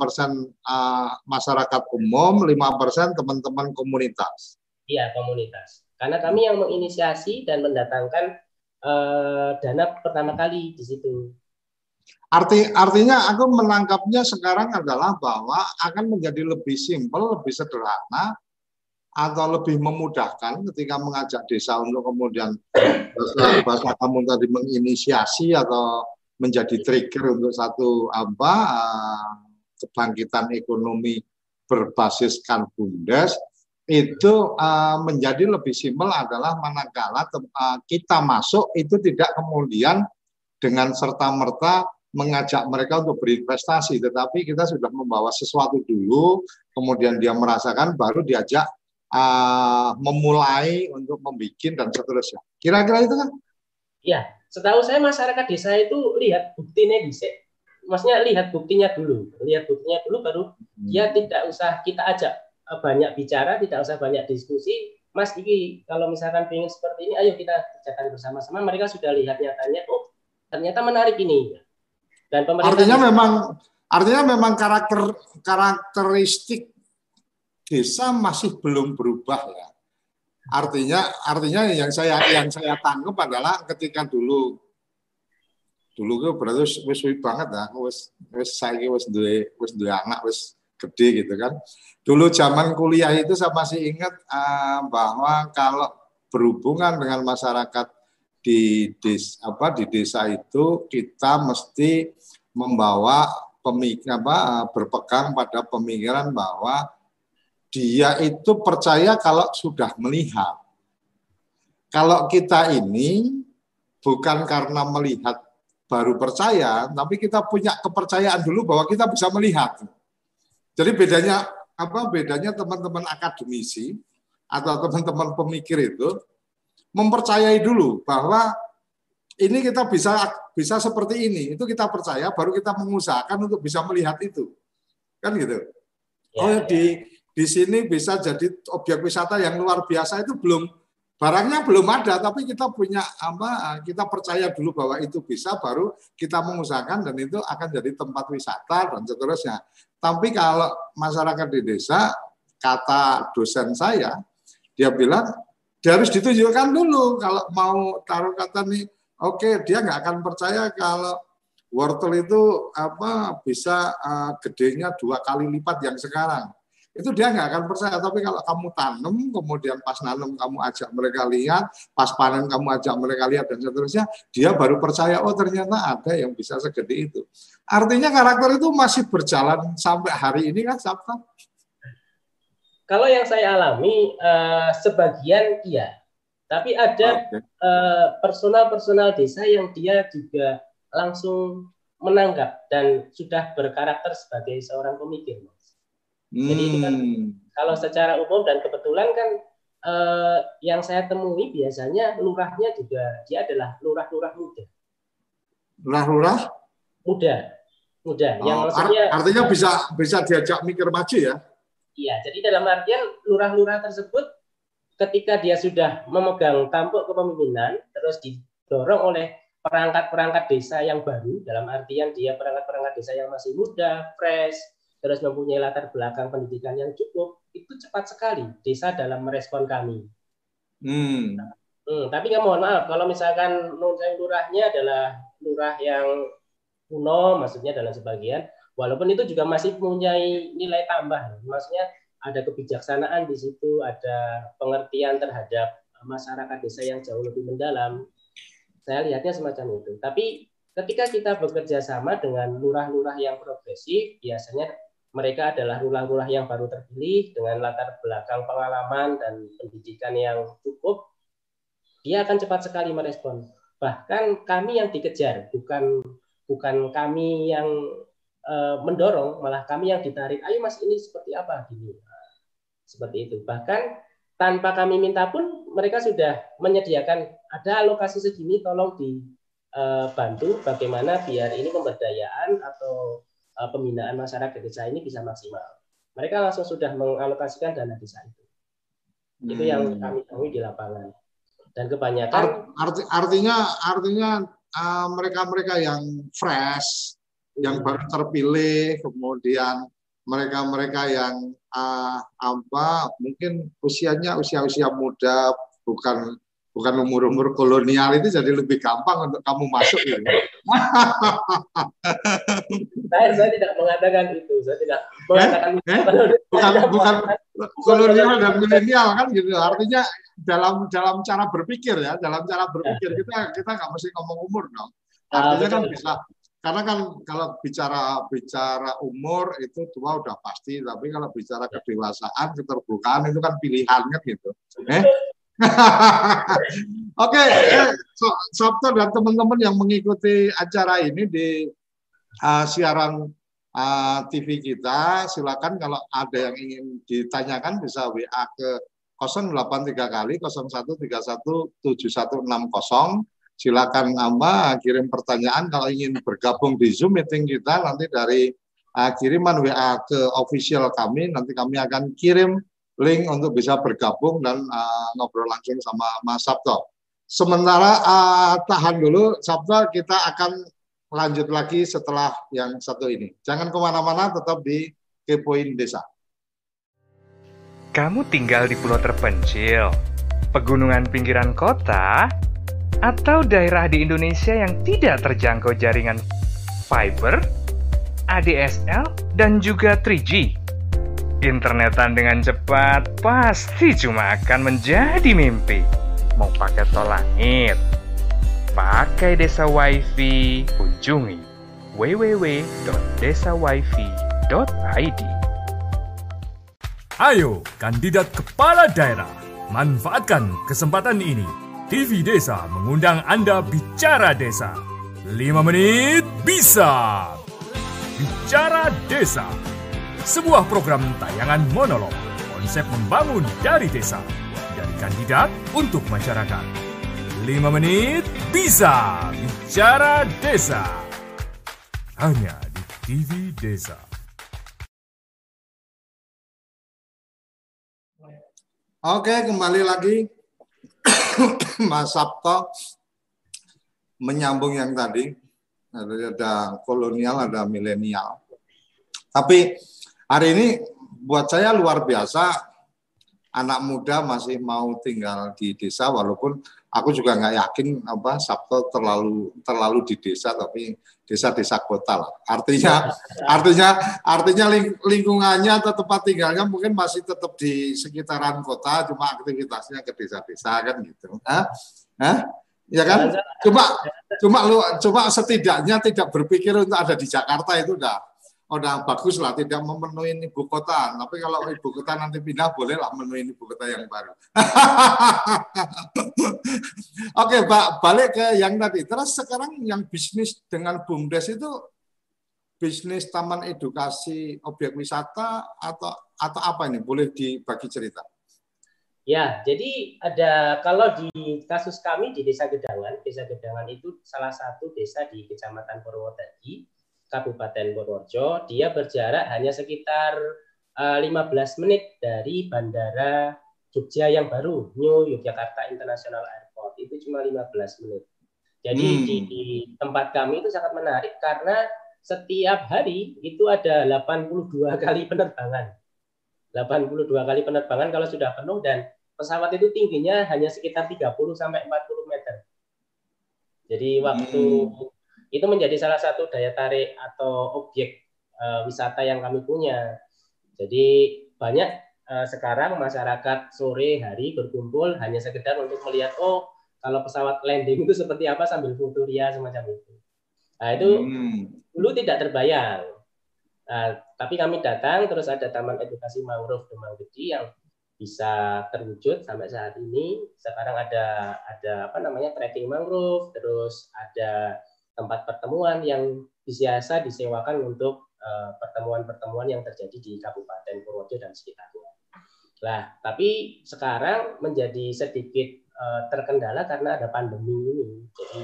A: persen uh, masyarakat umum, 5 persen teman-teman komunitas.
B: Iya, komunitas. Karena kami yang menginisiasi dan mendatangkan uh, dana pertama kali di situ.
A: Arti artinya aku menangkapnya sekarang adalah bahwa akan menjadi lebih simpel, lebih sederhana atau lebih memudahkan ketika mengajak desa untuk kemudian bahasa, bahasa kamu tadi menginisiasi atau menjadi trigger untuk satu apa eh, kebangkitan ekonomi berbasiskan bumdes itu uh, menjadi lebih simpel adalah manakala uh, kita masuk itu tidak kemudian dengan serta merta mengajak mereka untuk berinvestasi, tetapi kita sudah membawa sesuatu dulu, kemudian dia merasakan, baru diajak uh, memulai untuk membuat dan seterusnya. Kira-kira itu kan?
B: Iya, setahu saya masyarakat desa itu lihat buktinya bisa. Maksudnya lihat buktinya dulu, lihat buktinya dulu baru hmm. dia tidak usah kita ajak banyak bicara, tidak usah banyak diskusi. Mas Iki, kalau misalkan ingin seperti ini, ayo kita kerjakan bersama-sama. Mereka sudah lihat nyatanya, oh ternyata menarik ini.
A: Dan pemerintah artinya memang artinya memang karakter karakteristik desa masih belum berubah ya. Artinya artinya yang saya yang saya tangkap adalah ketika dulu dulu gue berarti wis wis banget ya, wis wis saya wis duwe wis duwe anak wis gede gitu kan. Dulu zaman kuliah itu saya masih ingat uh, bahwa kalau berhubungan dengan masyarakat di desa apa di desa itu kita mesti membawa pemik apa berpegang pada pemikiran bahwa dia itu percaya kalau sudah melihat. Kalau kita ini bukan karena melihat baru percaya, tapi kita punya kepercayaan dulu bahwa kita bisa melihat. Jadi bedanya apa? Bedanya teman-teman akademisi atau teman-teman pemikir itu mempercayai dulu bahwa ini kita bisa bisa seperti ini. Itu kita percaya baru kita mengusahakan untuk bisa melihat itu. Kan gitu. Ya, oh di di sini bisa jadi objek wisata yang luar biasa itu belum barangnya belum ada tapi kita punya apa kita percaya dulu bahwa itu bisa baru kita mengusahakan dan itu akan jadi tempat wisata dan seterusnya. Tapi kalau masyarakat di desa kata dosen saya dia bilang dia harus ditunjukkan dulu kalau mau taruh kata nih oke okay, dia nggak akan percaya kalau wortel itu apa bisa uh, gedenya dua kali lipat yang sekarang itu dia nggak akan percaya. Tapi kalau kamu tanam, kemudian pas nanam kamu ajak mereka lihat, pas panen kamu ajak mereka lihat dan seterusnya, dia baru percaya oh ternyata ada yang bisa segede itu. Artinya karakter itu masih berjalan sampai hari ini kan Sabta?
B: kalau yang saya alami uh, sebagian iya, tapi ada okay. uh, personal-personal desa yang dia juga langsung menanggap dan sudah berkarakter sebagai seorang pemikir, mas. Hmm. Jadi kan, kalau secara umum dan kebetulan kan uh, yang saya temui biasanya lurahnya juga dia adalah lurah-lurah muda.
A: Lurah-lurah?
B: Muda, muda.
A: Oh, yang maksudnya artinya bisa bisa diajak mikir maju ya?
B: Iya, jadi dalam artian lurah-lurah tersebut ketika dia sudah memegang tampuk kepemimpinan terus didorong oleh perangkat-perangkat desa yang baru dalam artian dia perangkat-perangkat desa yang masih muda, fresh, terus mempunyai latar belakang pendidikan yang cukup, itu cepat sekali desa dalam merespon kami. Hmm. Hmm, tapi ya mohon maaf kalau misalkan lurahnya adalah lurah yang kuno, maksudnya dalam sebagian, walaupun itu juga masih mempunyai nilai tambah, maksudnya ada kebijaksanaan di situ, ada pengertian terhadap masyarakat desa yang jauh lebih mendalam, saya lihatnya semacam itu. Tapi ketika kita bekerja sama dengan lurah-lurah yang progresif, biasanya mereka adalah lurah-lurah yang baru terpilih dengan latar belakang pengalaman dan pendidikan yang cukup, dia akan cepat sekali merespon. Bahkan kami yang dikejar, bukan bukan kami yang uh, mendorong, malah kami yang ditarik. Ayo mas ini seperti apa gini, seperti itu. Bahkan tanpa kami minta pun mereka sudah menyediakan ada alokasi segini tolong dibantu bagaimana biar ini pemberdayaan atau eh, pembinaan masyarakat desa ini bisa maksimal. Mereka langsung sudah mengalokasikan dana desa itu. Itu yang hmm. kami temui di lapangan. Dan kebanyakan
A: Arti, artinya artinya uh, mereka-mereka yang fresh, yang hmm. baru terpilih, kemudian mereka-mereka yang uh, apa mungkin usianya usia-usia muda bukan bukan umur-umur kolonial itu jadi lebih gampang untuk kamu masuk ya.
B: saya, saya tidak mengatakan itu, saya tidak mengatakan
A: eh? Eh? bukan bukan kolonial dan milenial kan gitu. Artinya dalam dalam cara berpikir ya, dalam cara berpikir kita kita nggak mesti ngomong umur dong. Artinya kan bisa karena kan kalau bicara bicara umur itu tua udah pasti, tapi kalau bicara kedewasaan, keterbukaan itu kan pilihan kan gitu. Eh? Oke, okay, eh, so, Sabto dan teman-teman yang mengikuti acara ini di uh, siaran uh, TV kita, silakan kalau ada yang ingin ditanyakan bisa WA ke 083 kali 01317160 silakan nama kirim pertanyaan. Kalau ingin bergabung di Zoom meeting kita nanti dari uh, kiriman WA ke official kami nanti kami akan kirim link untuk bisa bergabung dan uh, ngobrol langsung sama Mas Sabto. Sementara uh, tahan dulu Sabto kita akan lanjut lagi setelah yang satu ini. Jangan ke mana-mana, tetap di Kepoin Desa.
C: Kamu tinggal di pulau terpencil, pegunungan pinggiran kota, atau daerah di Indonesia yang tidak terjangkau jaringan fiber, ADSL, dan juga 3G. Internetan dengan cepat pasti cuma akan menjadi mimpi. Mau pakai tol langit, pakai desa wifi, kunjungi www.desawifi.id.
D: Ayo, kandidat kepala daerah, manfaatkan kesempatan ini TV Desa mengundang Anda bicara desa. 5 menit bisa. Bicara Desa. Sebuah program tayangan monolog. Konsep membangun dari desa. Dari kandidat untuk masyarakat. 5 menit bisa. Bicara Desa. Hanya di TV Desa.
A: Oke, kembali lagi Mas Sabto menyambung yang tadi ada kolonial ada milenial tapi hari ini buat saya luar biasa. Anak muda masih mau tinggal di desa walaupun aku juga nggak yakin apa Sabto terlalu terlalu di desa tapi desa-desa kota lah. Artinya artinya artinya ling, lingkungannya atau tempat tinggalnya mungkin masih tetap di sekitaran kota cuma aktivitasnya ke desa-desa kan gitu. Hah? Hah? ya kan? Cuma cuma lu cuma setidaknya tidak berpikir untuk ada di Jakarta itu udah udah bagus lah tidak memenuhi ibu kota. Tapi kalau ibu kota nanti pindah bolehlah memenuhi ibu kota yang baru. Oke, Pak, balik ke yang tadi. Terus sekarang yang bisnis dengan BUMDes itu bisnis taman edukasi objek wisata atau atau apa ini? Boleh dibagi cerita?
B: Ya, jadi ada kalau di kasus kami di Desa Gedangan, Desa Gedangan itu salah satu desa di Kecamatan Purwodadi Kabupaten Purworejo, dia berjarak hanya sekitar uh, eh, 15 menit dari Bandara Jogja yang baru, New Yogyakarta International Airport. Itu cuma 15 menit. Jadi hmm. di, di tempat kami itu sangat menarik karena setiap hari itu ada 82 kali penerbangan. 82 kali penerbangan kalau sudah penuh dan pesawat itu tingginya hanya sekitar 30 sampai 40 meter. Jadi waktu hmm itu menjadi salah satu daya tarik atau objek uh, wisata yang kami punya. Jadi banyak uh, sekarang masyarakat sore hari berkumpul hanya sekedar untuk melihat oh kalau pesawat landing itu seperti apa sambil fotoria semacam itu. Nah itu hmm. dulu tidak terbayang. Nah, tapi kami datang terus ada Taman Edukasi Mangrove Demang Gedi yang bisa terwujud sampai saat ini. Sekarang ada ada apa namanya trekking mangrove, terus ada tempat pertemuan yang biasa disewakan untuk eh, pertemuan-pertemuan yang terjadi di Kabupaten Purworejo dan sekitarnya. Nah, tapi sekarang menjadi sedikit eh, terkendala karena ada pandemi ini. Jadi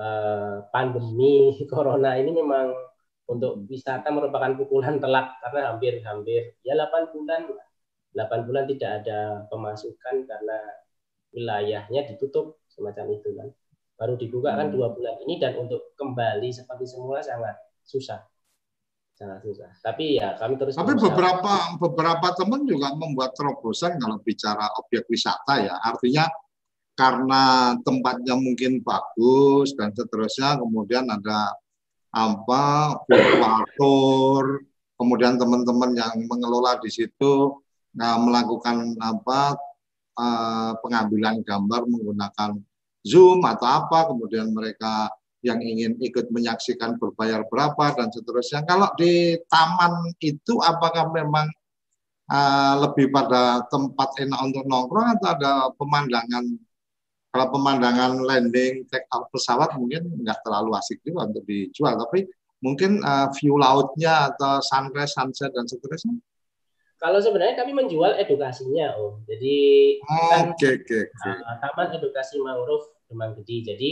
B: eh, pandemi corona ini memang untuk wisata merupakan pukulan telak karena hampir-hampir ya 8 bulan 8 bulan tidak ada pemasukan karena wilayahnya ditutup semacam itu kan baru dibuka kan hmm. dua bulan ini dan untuk kembali seperti semula sangat susah. Sangat susah. Tapi ya kami terus
A: tapi beberapa beberapa teman juga membuat terobosan kalau bicara objek wisata ya. Artinya karena tempatnya mungkin bagus dan seterusnya kemudian ada apa tour kemudian teman-teman yang mengelola di situ nah, melakukan apa uh, pengambilan gambar menggunakan Zoom atau apa, kemudian mereka yang ingin ikut menyaksikan berbayar berapa dan seterusnya. Kalau di taman itu apakah memang uh, lebih pada tempat enak untuk nongkrong atau ada pemandangan kalau pemandangan landing take off pesawat mungkin nggak terlalu asik juga untuk dijual, tapi mungkin uh, view lautnya atau sunrise, sunset dan seterusnya.
B: Kalau sebenarnya kami menjual edukasinya, Om. Jadi
A: oh, kan okay, okay, okay.
B: Uh, Taman Edukasi Mangrove Demang Gedi. Jadi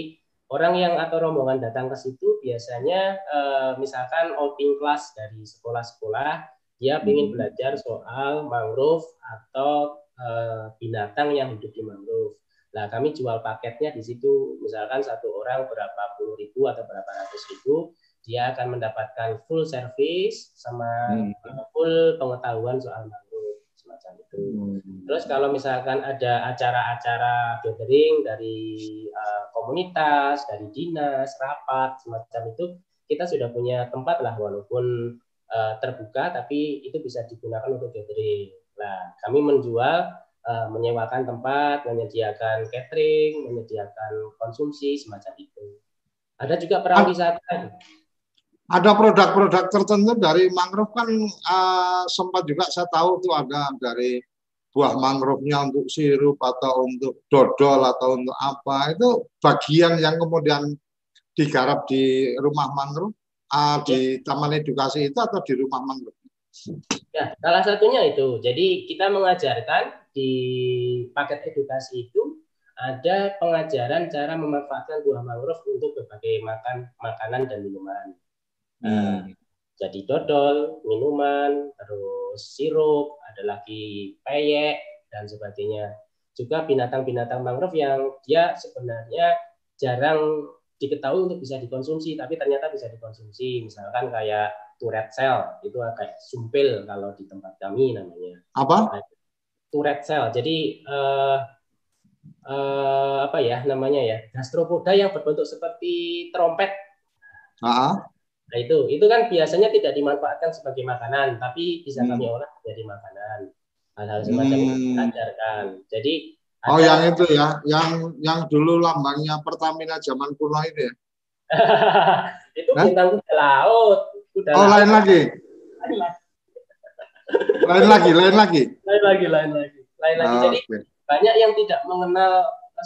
B: orang yang atau rombongan datang ke situ biasanya uh, misalkan outing class dari sekolah-sekolah, dia ingin hmm. belajar soal mangrove atau uh, binatang yang hidup di mangrove. Nah, kami jual paketnya di situ, misalkan satu orang berapa puluh ribu atau berapa ratus ribu, dia akan mendapatkan full service sama hmm. Eh, full pengetahuan soal mangrove semacam itu. Hmm. Terus kalau misalkan ada acara-acara gathering dari uh, komunitas, dari dinas, rapat semacam itu, kita sudah punya tempat lah walaupun uh, terbuka tapi itu bisa digunakan untuk gathering. Nah, kami menjual uh, menyewakan tempat, menyediakan catering, menyediakan konsumsi semacam itu. Ada juga perang wisata
A: ada produk-produk tertentu dari mangrove kan uh, sempat juga saya tahu tuh ada dari buah mangrove-nya untuk sirup atau untuk dodol atau untuk apa itu bagian yang kemudian digarap di rumah mangrove uh, di taman edukasi itu atau di rumah mangrove?
B: Ya, salah satunya itu. Jadi kita mengajarkan di paket edukasi itu ada pengajaran cara memanfaatkan buah mangrove untuk berbagai makan makanan dan minuman. Nah, hmm. jadi dodol, minuman, terus sirup, ada lagi peyek dan sebagainya. Juga binatang-binatang mangrove yang dia sebenarnya jarang diketahui untuk bisa dikonsumsi, tapi ternyata bisa dikonsumsi. Misalkan kayak turret cell, itu kayak sumpil kalau di tempat kami namanya.
A: Apa?
B: Turret cell. Jadi uh, uh, apa ya namanya ya gastropoda yang berbentuk seperti trompet.
A: Uh -huh.
B: Nah itu, itu kan biasanya tidak dimanfaatkan sebagai makanan, tapi bisa hmm. kami olah menjadi makanan. Hal-hal semacam hmm. itu ajarkan. Jadi
A: Oh yang itu ya, yang yang dulu lambangnya Pertamina zaman kuno itu ya?
B: itu bintang tiga laut.
A: Udah oh, lain lagi. Lain lagi. lain lagi, lain lagi.
B: Lain lagi, lain lagi. Lain lagi. Oh, Jadi okay. banyak yang tidak mengenal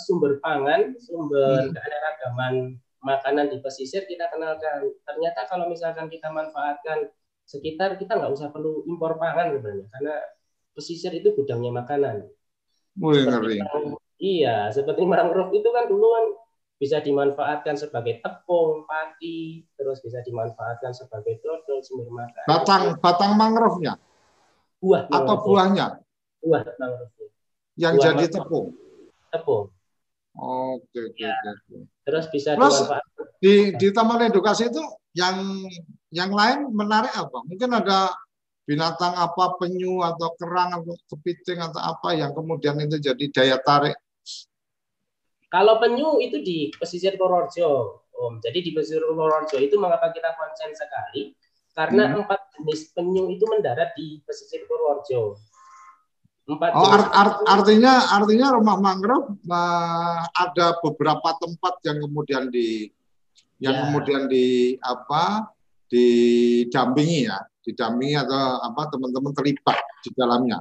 B: sumber pangan, sumber hmm. keanekaragaman makanan di pesisir kita kenalkan. Ternyata kalau misalkan kita manfaatkan sekitar, kita nggak usah perlu impor pangan sebenarnya, karena pesisir itu gudangnya makanan.
A: Wih, ngeri.
B: Iya, seperti mangrove itu kan dulu kan bisa dimanfaatkan sebagai tepung, padi, terus bisa dimanfaatkan sebagai dodol, sumber makan.
A: Batang batang mangrove-nya?
B: Buah.
A: Atau buahnya?
B: Buah mangrove.
A: Yang buah jadi tepung?
B: Tepung.
A: Oke, oke, ya. oke.
B: Terus bisa
A: Terus, di di taman edukasi itu yang yang lain menarik apa? Mungkin ada binatang apa penyu atau kerang atau kepiting atau apa yang kemudian itu jadi daya tarik
B: kalau penyu itu di pesisir Purworejo, Om. Jadi di pesisir Purworejo itu mengapa kita konsen sekali? Karena hmm. empat jenis penyu itu mendarat di pesisir Purworejo.
A: Empat oh, art, art, artinya artinya rumah mangrove uh, ada beberapa tempat yang kemudian di yang ya. kemudian di apa didampingi ya, didampingi atau apa teman-teman terlibat di dalamnya.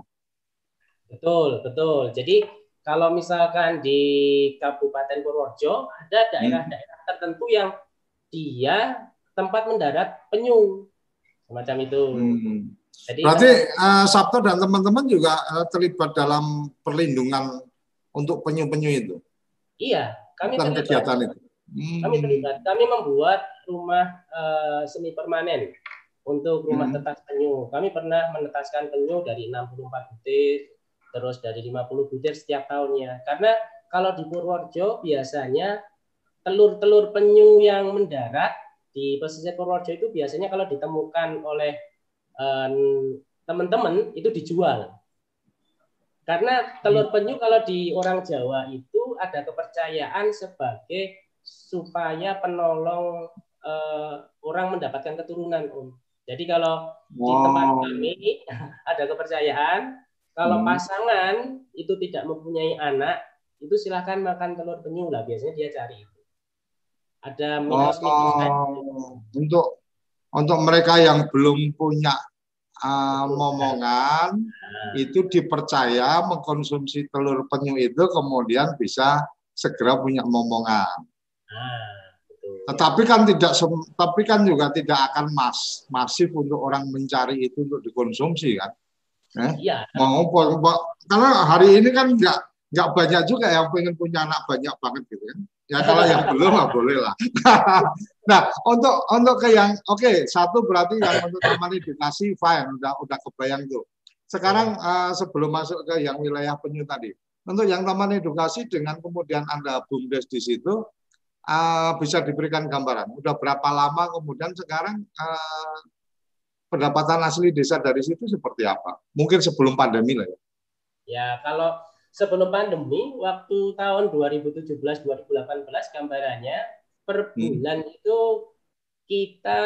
B: Betul, betul. Jadi kalau misalkan di Kabupaten Purworejo ada daerah-daerah tertentu yang dia tempat mendarat penyu semacam itu. Hmm.
A: Jadi berarti uh, Sabto dan teman-teman juga uh, terlibat dalam perlindungan untuk penyu-penyu itu.
B: Iya, kami terlibat.
A: kegiatan itu.
B: Hmm. Kami terlibat. Kami membuat rumah uh, semi permanen untuk rumah hmm. tetas penyu. Kami pernah menetaskan penyu dari 64 butir terus dari 50 butir setiap tahunnya. Karena kalau di Purworejo biasanya telur-telur penyu yang mendarat di pesisir Purworejo itu biasanya kalau ditemukan oleh teman-teman itu dijual. Karena telur hmm. penyu kalau di orang Jawa itu ada kepercayaan sebagai supaya penolong uh, orang mendapatkan keturunan, Om. Jadi kalau wow. di tempat kami ada kepercayaan kalau hmm. pasangan itu tidak mempunyai anak, itu silahkan makan telur penyu lah. Biasanya dia cari itu. Ada
A: minus oh, Untuk untuk mereka yang belum punya uh, momongan, nah. itu dipercaya mengkonsumsi telur penyu itu kemudian bisa segera punya momongan. Nah, Tetapi kan tidak, tapi kan juga tidak akan mas, masif untuk orang mencari itu untuk dikonsumsi kan. Eh? Iya. Mau karena hari ini kan nggak nggak banyak juga yang pengen punya anak banyak banget gitu kan. Ya kalau yang belum nggak boleh lah. nah untuk untuk ke yang oke okay, satu berarti yang untuk taman edukasi fine udah udah kebayang tuh. Sekarang uh, sebelum masuk ke yang wilayah penyu tadi, untuk yang taman edukasi dengan kemudian anda bumdes di situ uh, bisa diberikan gambaran. Udah berapa lama kemudian sekarang uh, pendapatan asli desa dari situ seperti apa? Mungkin sebelum pandemi lah ya.
B: Ya, kalau sebelum pandemi, waktu tahun 2017-2018 gambarannya per hmm. bulan hmm. itu kita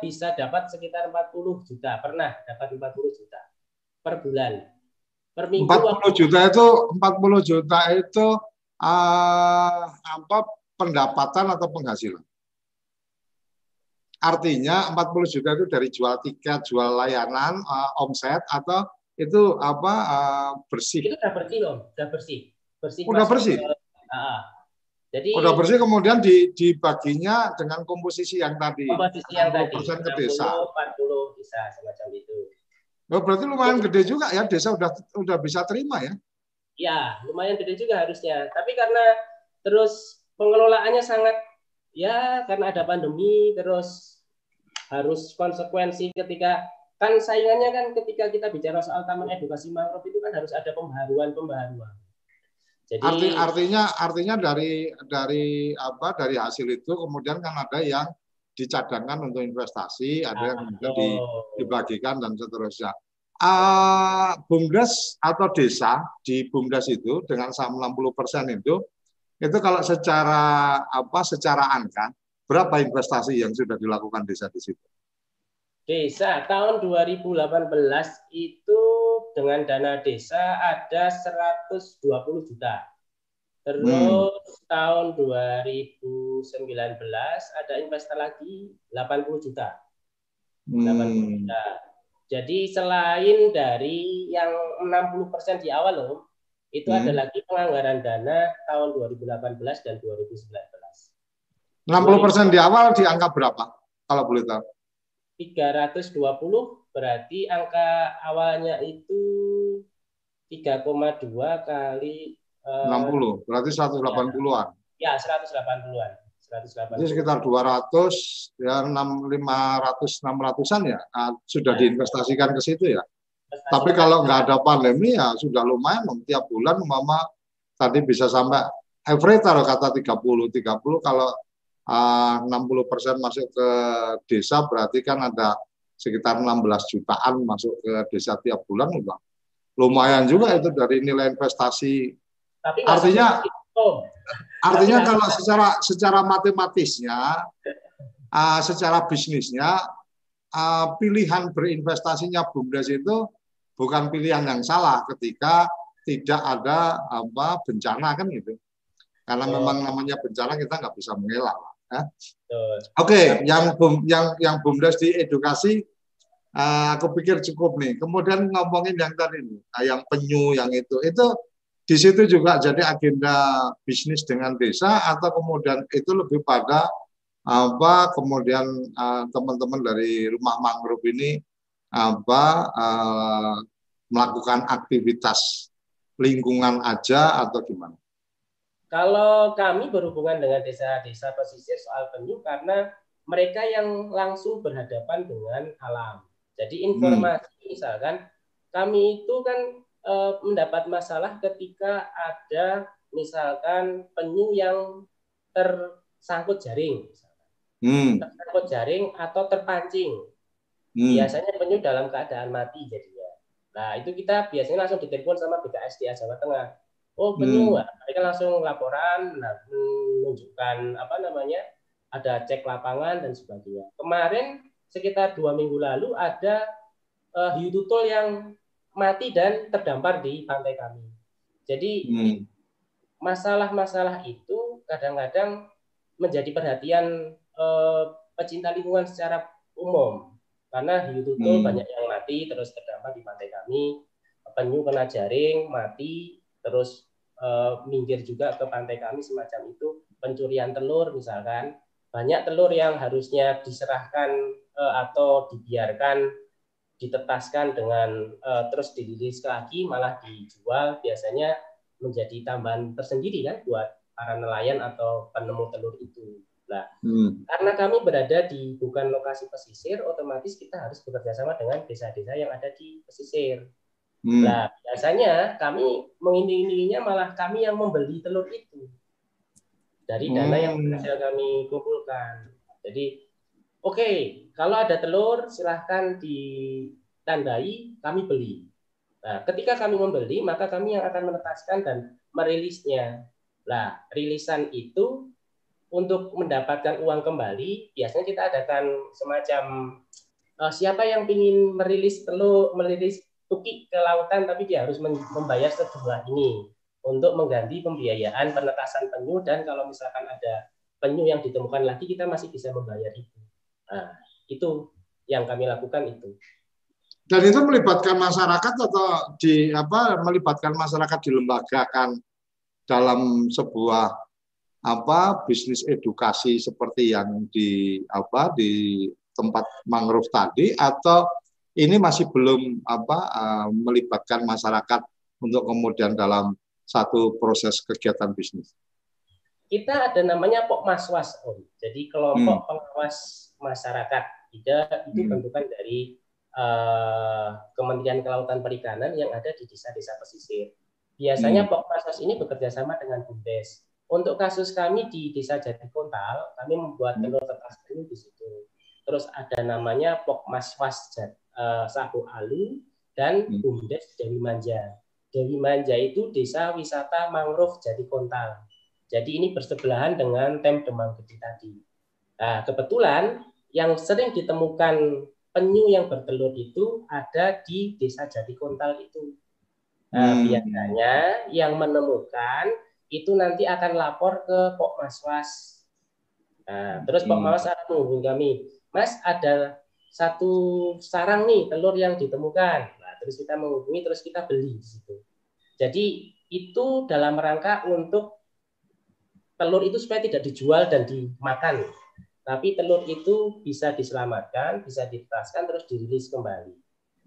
B: bisa dapat sekitar 40 juta. Pernah dapat 40 juta per bulan.
A: Per minggu 40 waktu... juta itu 40 juta itu uh, apa pendapatan atau penghasilan? Artinya 40 juta itu dari jual tiket, jual layanan, uh, omset atau itu apa uh, bersih?
B: Itu udah bersih loh, udah bersih.
A: Bersih. Udah bersih. Ke, uh, jadi udah bersih kemudian di, dibaginya dengan komposisi yang tadi.
B: Komposisi yang tadi.
A: Persen ke desa.
B: 40 bisa semacam itu.
A: Oh, berarti lumayan gede juga ya, desa udah udah bisa terima ya?
B: Ya, lumayan gede juga harusnya. Tapi karena terus pengelolaannya sangat ya karena ada pandemi terus harus konsekuensi ketika kan saingannya kan ketika kita bicara soal taman edukasi mangrove itu kan harus ada pembaharuan-pembaharuan.
A: Jadi Arti, artinya artinya dari dari apa dari hasil itu kemudian kan ada yang dicadangkan untuk investasi, ada yang kemudian di, dibagikan dan seterusnya. Uh, bumdes atau desa di bumdes itu dengan saham 60 persen itu itu kalau secara apa secara angka Berapa investasi yang sudah dilakukan desa di situ?
B: Desa tahun 2018 itu dengan dana desa ada 120 juta. Terus hmm. tahun 2019 ada investor lagi 80 juta. Hmm. Jadi selain dari yang 60% di awal loh, itu hmm. ada lagi penganggaran dana tahun 2018 dan 2019.
A: 60% di awal di angka berapa? Kalau boleh tahu.
B: 320 berarti angka awalnya itu 3,2 kali
A: uh, 60, berarti 180-an.
B: Ya, 180-an. 180.
A: Jadi sekitar 200 ya 6 500 600-an ya ah, sudah ya. diinvestasikan ke situ ya. Tapi kalau nggak ada pandemi ya sudah lumayan dong tiap bulan mama tadi bisa sampai average taruh kata 30 30 kalau uh, 60 persen masuk ke desa berarti kan ada sekitar 16 jutaan masuk ke desa tiap bulan udah lumayan juga itu dari nilai investasi. Tapi artinya artinya Tapi kalau secara secara matematisnya uh, secara bisnisnya uh, pilihan berinvestasinya BUMDes itu bukan pilihan yang salah ketika tidak ada apa bencana kan gitu. Karena oh. memang namanya bencana kita nggak bisa mengelak. Ya. Oke, okay, yang yang yang BUMDes di edukasi Uh, aku pikir cukup nih. Kemudian ngomongin yang tadi nih, ah, yang penyu, yang itu, itu di situ juga jadi agenda bisnis dengan desa atau kemudian itu lebih pada apa kemudian uh, teman-teman dari rumah mangrove ini apa uh, melakukan aktivitas lingkungan aja atau gimana?
B: Kalau kami berhubungan dengan desa-desa pesisir soal penyu karena mereka yang langsung berhadapan dengan alam. Jadi hmm. informasi hmm. misalkan kami itu kan e, mendapat masalah ketika ada misalkan penyu yang tersangkut jaring, Hmm. tersangkut jaring atau terpancing. Hmm. Biasanya penyu dalam keadaan mati jadinya. Nah itu kita biasanya langsung ditelepon sama BKSDA Jawa Tengah. Oh penyu, hmm. mereka langsung laporan, nah, menunjukkan apa namanya, ada cek lapangan dan sebagainya. Kemarin sekitar dua minggu lalu ada uh, hiu tutul yang mati dan terdampar di pantai kami. Jadi hmm. masalah-masalah hmm. itu kadang-kadang menjadi perhatian uh, pecinta lingkungan secara umum karena hiu tutul hmm. banyak yang mati terus terdampar di pantai kami, penyu kena jaring mati terus uh, minggir juga ke pantai kami semacam itu pencurian telur misalkan banyak telur yang harusnya diserahkan uh, atau dibiarkan ditetaskan dengan uh, terus dirilis lagi malah dijual biasanya menjadi tambahan tersendiri kan buat para nelayan atau penemu telur itu. Nah, hmm. karena kami berada di bukan lokasi pesisir, otomatis kita harus bekerja sama dengan desa-desa yang ada di pesisir. Hmm. Nah, biasanya kami menginginnya malah kami yang membeli telur itu dari dana yang hmm. berhasil kami kumpulkan. Jadi, oke, okay, kalau ada telur silahkan ditandai, kami beli. Nah, ketika kami membeli, maka kami yang akan menetaskan dan merilisnya. Nah, rilisan itu untuk mendapatkan uang kembali, biasanya kita adakan semacam uh, siapa yang ingin merilis telur, merilis tuki ke lautan, tapi dia harus membayar sejumlah ini untuk mengganti pembiayaan penetasan penyu dan kalau misalkan ada penyu yang ditemukan lagi kita masih bisa membayar itu. Nah, itu yang kami lakukan itu.
A: Dan itu melibatkan masyarakat atau di apa melibatkan masyarakat dilembagakan dalam sebuah apa bisnis edukasi seperti yang di apa di tempat mangrove tadi atau ini masih belum apa uh, melibatkan masyarakat untuk kemudian dalam satu proses kegiatan bisnis?
B: Kita ada namanya Pokmaswas, Om. Jadi kelompok hmm. pengawas masyarakat. Tidak itu hmm. bentukan dari uh, Kementerian Kelautan Perikanan yang ada di desa-desa pesisir. Biasanya hmm. Pokmaswas ini bekerja sama dengan BUMDes. Untuk kasus kami di Desa Jati Kontal, kami membuat telur hmm. tetas penyu di situ. Terus ada namanya Pokmaswas uh, Sahu Alu dan hmm. BUMDes Dewi Manja. Dewi Manja itu desa wisata mangrove jadi kontal. Jadi ini bersebelahan dengan Tem Demang Gede tadi. Nah, kebetulan yang sering ditemukan penyu yang bertelur itu ada di desa Jadi Kontal itu. Nah, hmm. biasanya yang menemukan itu nanti akan lapor ke Pok Maswas. Nah, terus Pok hmm. Maswas akan menghubungi kami, Mas ada satu sarang nih telur yang ditemukan. Nah, terus kita menghubungi, terus kita beli gitu. Jadi itu dalam rangka untuk telur itu supaya tidak dijual dan dimakan. Tapi telur itu bisa diselamatkan, bisa ditetaskan, terus dirilis kembali.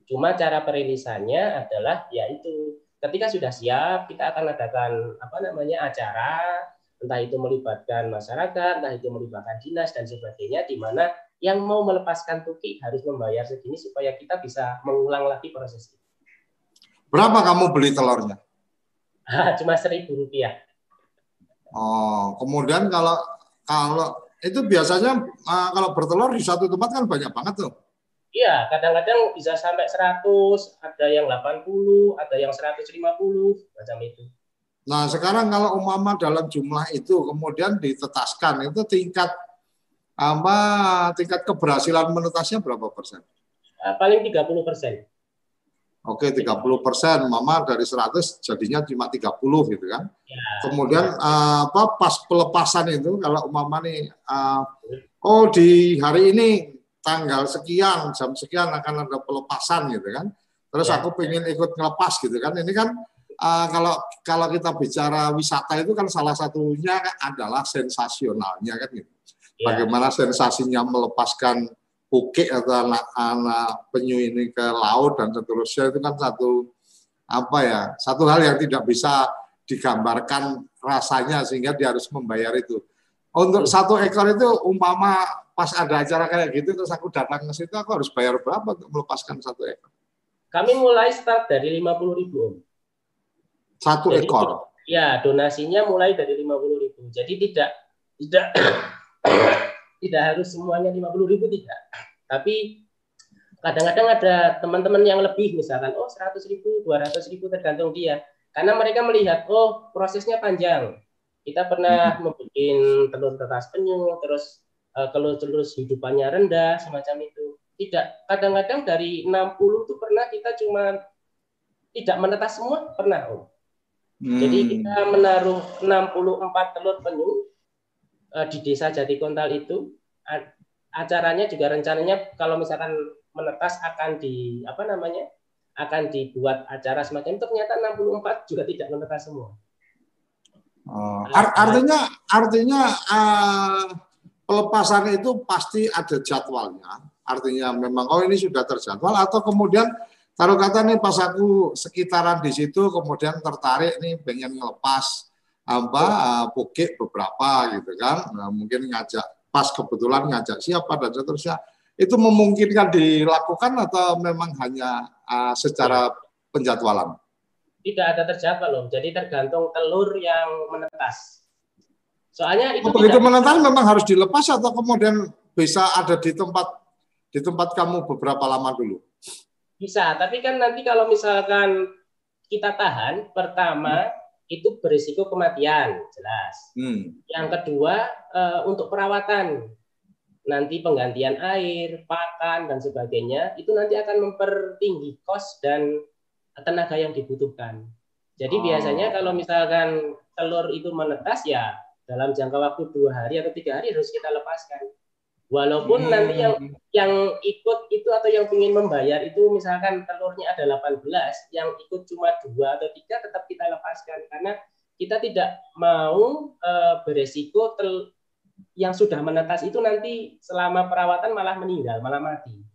B: Cuma cara perilisannya adalah yaitu ketika sudah siap kita akan adakan apa namanya acara entah itu melibatkan masyarakat, entah itu melibatkan dinas dan sebagainya di mana yang mau melepaskan tuki harus membayar segini supaya kita bisa mengulang lagi proses itu.
A: Berapa kamu beli telurnya?
B: Cuma seribu rupiah.
A: Oh, kemudian kalau kalau itu biasanya uh, kalau bertelur di satu tempat kan banyak banget tuh.
B: Iya, kadang-kadang bisa sampai 100, ada yang 80, ada yang 150, macam itu.
A: Nah, sekarang kalau umama dalam jumlah itu kemudian ditetaskan, itu tingkat apa tingkat keberhasilan menetasnya berapa persen?
B: Uh, paling 30 persen.
A: Oke, 30 persen. Mama dari 100 jadinya cuma 30 gitu kan. Ya. Kemudian uh, apa pas pelepasan itu kalau umama nih uh, oh di hari ini tanggal sekian jam sekian akan ada pelepasan gitu kan. Terus ya. aku pengen ikut ngelepas gitu kan. Ini kan uh, kalau kalau kita bicara wisata itu kan salah satunya adalah sensasionalnya kan gitu. Ya. Bagaimana sensasinya melepaskan puke atau anak-anak penyu ini ke laut dan seterusnya itu kan satu apa ya satu hal yang tidak bisa digambarkan rasanya sehingga dia harus membayar itu. Untuk hmm. satu ekor itu umpama pas ada acara kayak gitu terus aku datang ke situ aku harus bayar berapa untuk melepaskan satu ekor?
B: Kami mulai start dari lima puluh ribu
A: Satu Jadi, ekor.
B: Ya donasinya mulai dari lima puluh ribu. Jadi tidak tidak tidak harus semuanya lima puluh ribu tidak. Tapi kadang-kadang ada teman-teman yang lebih misalkan oh seratus ribu, dua ratus ribu tergantung dia. Karena mereka melihat oh prosesnya panjang. Kita pernah hmm. membuat telur tetas penyu, terus uh, kalau telur hidupannya rendah semacam itu. Tidak, kadang-kadang dari 60 itu pernah kita cuma tidak menetas semua pernah om. Hmm. Jadi kita menaruh 64 telur penyu di desa Jatikontal itu acaranya juga rencananya kalau misalkan menetas akan di apa namanya akan dibuat acara semacam itu ternyata 64 juga tidak menetas semua.
A: Oh, art artinya artinya uh, pelepasan itu pasti ada jadwalnya. Artinya memang oh ini sudah terjadwal atau kemudian taruh kata nih pas aku sekitaran di situ kemudian tertarik nih pengen ngelepas apa uh, pukik beberapa gitu kan. Nah, mungkin ngajak pas kebetulan ngajak siapa dan seterusnya. Itu memungkinkan dilakukan atau memang hanya uh, secara penjadwalan?
B: Tidak ada terjadwal loh jadi tergantung telur yang menetas. Soalnya itu
A: oh, begitu menetas memang harus dilepas atau kemudian bisa ada di tempat di tempat kamu beberapa lama dulu?
B: Bisa tapi kan nanti kalau misalkan kita tahan pertama hmm itu berisiko kematian, jelas. Hmm. Yang kedua uh, untuk perawatan, nanti penggantian air, pakan dan sebagainya itu nanti akan mempertinggi kos dan tenaga yang dibutuhkan. Jadi oh. biasanya kalau misalkan telur itu menetas ya dalam jangka waktu dua hari atau tiga hari harus kita lepaskan. Walaupun hmm. nanti yang yang ikut itu atau yang ingin membayar itu misalkan telurnya ada 18, yang ikut cuma dua atau tiga tetap kita lepaskan karena kita tidak mau e, beresiko tel, yang sudah menetas itu nanti selama perawatan malah meninggal, malah mati.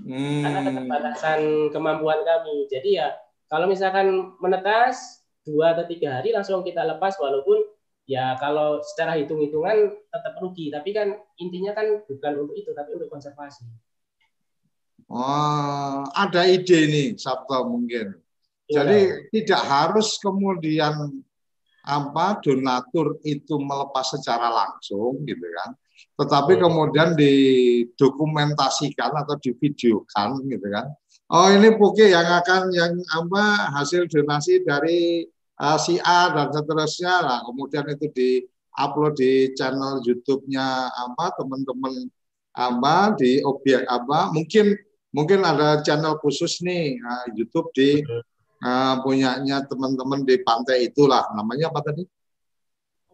B: Hmm. Karena keterbatasan kemampuan kami. Jadi ya kalau misalkan menetas dua atau tiga hari langsung kita lepas walaupun ya kalau secara hitung-hitungan tetap rugi tapi kan intinya kan bukan untuk itu tapi untuk konservasi
A: oh ada ide nih Sabto mungkin ya. jadi tidak harus kemudian apa donatur itu melepas secara langsung gitu kan tetapi oh. kemudian didokumentasikan atau divideokan gitu kan oh ini Puki yang akan yang apa hasil donasi dari uh, si A dan seterusnya lah kemudian itu di upload di channel YouTube-nya apa teman-teman apa di objek apa mungkin mungkin ada channel khusus nih uh, YouTube di uh, punyanya teman-teman di pantai itulah namanya apa tadi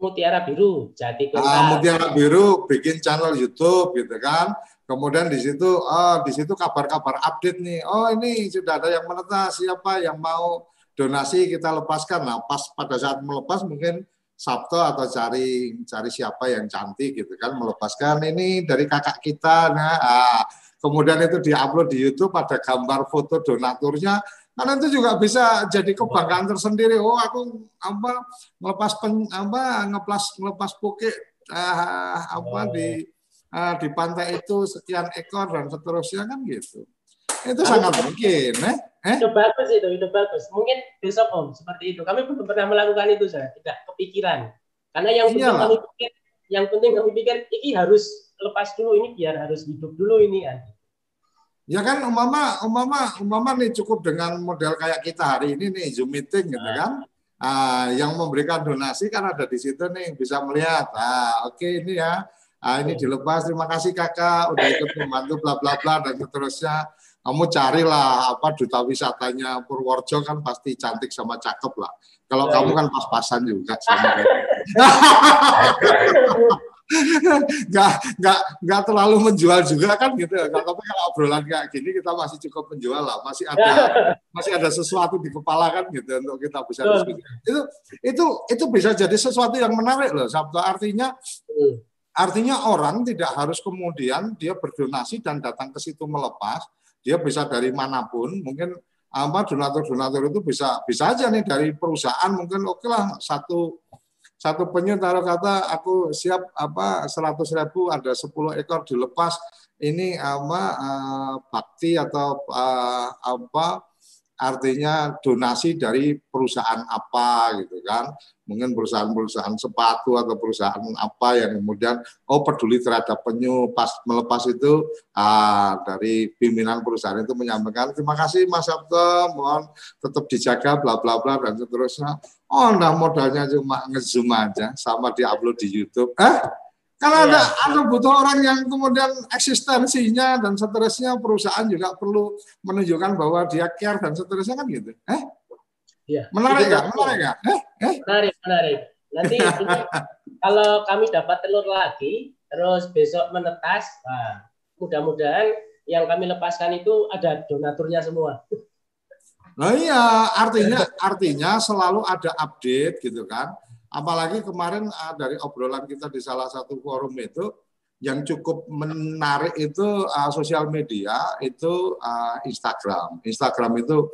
B: Mutiara Biru, Jati Kota.
A: Ah, Mutiara Biru bikin channel YouTube gitu kan. Kemudian di situ, oh di situ kabar-kabar update nih. Oh ini sudah ada yang menetas, siapa yang mau donasi kita lepaskan. Nah pas pada saat melepas mungkin Sabtu atau cari cari siapa yang cantik gitu kan melepaskan ini dari kakak kita. Nah, ah, kemudian itu diupload di YouTube ada gambar foto donaturnya karena itu juga bisa jadi kebanggaan tersendiri. Oh, aku apa melepas pen, apa ngeplas ngelepas poke uh, apa oh. di uh, di pantai itu sekian ekor dan seterusnya kan gitu. Itu sangat mungkin, eh?
B: Eh? Itu bagus itu, itu bagus. Mungkin besok Om seperti itu. Kami belum pernah melakukan itu saya, tidak kepikiran. Karena yang penting kami pikir, yang penting kami pikir ini harus lepas dulu ini biar harus hidup dulu ini kan.
A: Ya kan umpama umpama umpama nih cukup dengan model kayak kita hari ini nih Zoom meeting gitu nah. kan. Ah, yang memberikan donasi kan ada di situ nih bisa melihat. Ah, oke okay, ini ya. Ah, ini dilepas. Terima kasih kakak udah ikut membantu bla bla bla dan seterusnya. Kamu carilah apa duta wisatanya Purworejo kan pasti cantik sama cakep lah. Kalau ya, kamu kan pas-pasan juga sama nggak nggak nggak terlalu menjual juga kan gitu ya. Tapi kalau obrolan kayak gini kita masih cukup menjual lah, masih ada masih ada sesuatu di kepala kan gitu untuk kita bisa diskusi. Itu itu itu bisa jadi sesuatu yang menarik loh. Sabtu artinya artinya orang tidak harus kemudian dia berdonasi dan datang ke situ melepas. Dia bisa dari mana pun, mungkin apa donatur-donatur itu bisa bisa aja nih dari perusahaan mungkin oke okay lah satu satu penyu taruh kata aku siap apa seratus ribu ada 10 ekor dilepas ini apa uh, bakti atau uh, apa artinya donasi dari perusahaan apa gitu kan? Mungkin perusahaan-perusahaan sepatu atau perusahaan apa yang kemudian oh peduli terhadap penyu pas melepas itu ah, dari pimpinan perusahaan itu menyampaikan terima kasih Mas Sabto mohon tetap dijaga bla bla bla dan seterusnya. Oh nah modalnya cuma ngezoom aja sama diupload di YouTube. Eh karena ada iya. ada butuh orang yang kemudian eksistensinya dan seterusnya perusahaan juga perlu menunjukkan bahwa dia care dan seterusnya kan gitu. Eh? Iya. Menarik ya, menarik ya. Eh?
B: Eh? Menarik, menarik. Nanti ini, kalau kami dapat telur lagi, terus besok menetas, nah, mudah-mudahan yang kami lepaskan itu ada donaturnya semua.
A: Nah iya, artinya artinya selalu ada update gitu kan Apalagi kemarin uh, dari obrolan kita di salah satu forum itu yang cukup menarik itu uh, sosial media itu uh, Instagram. Instagram itu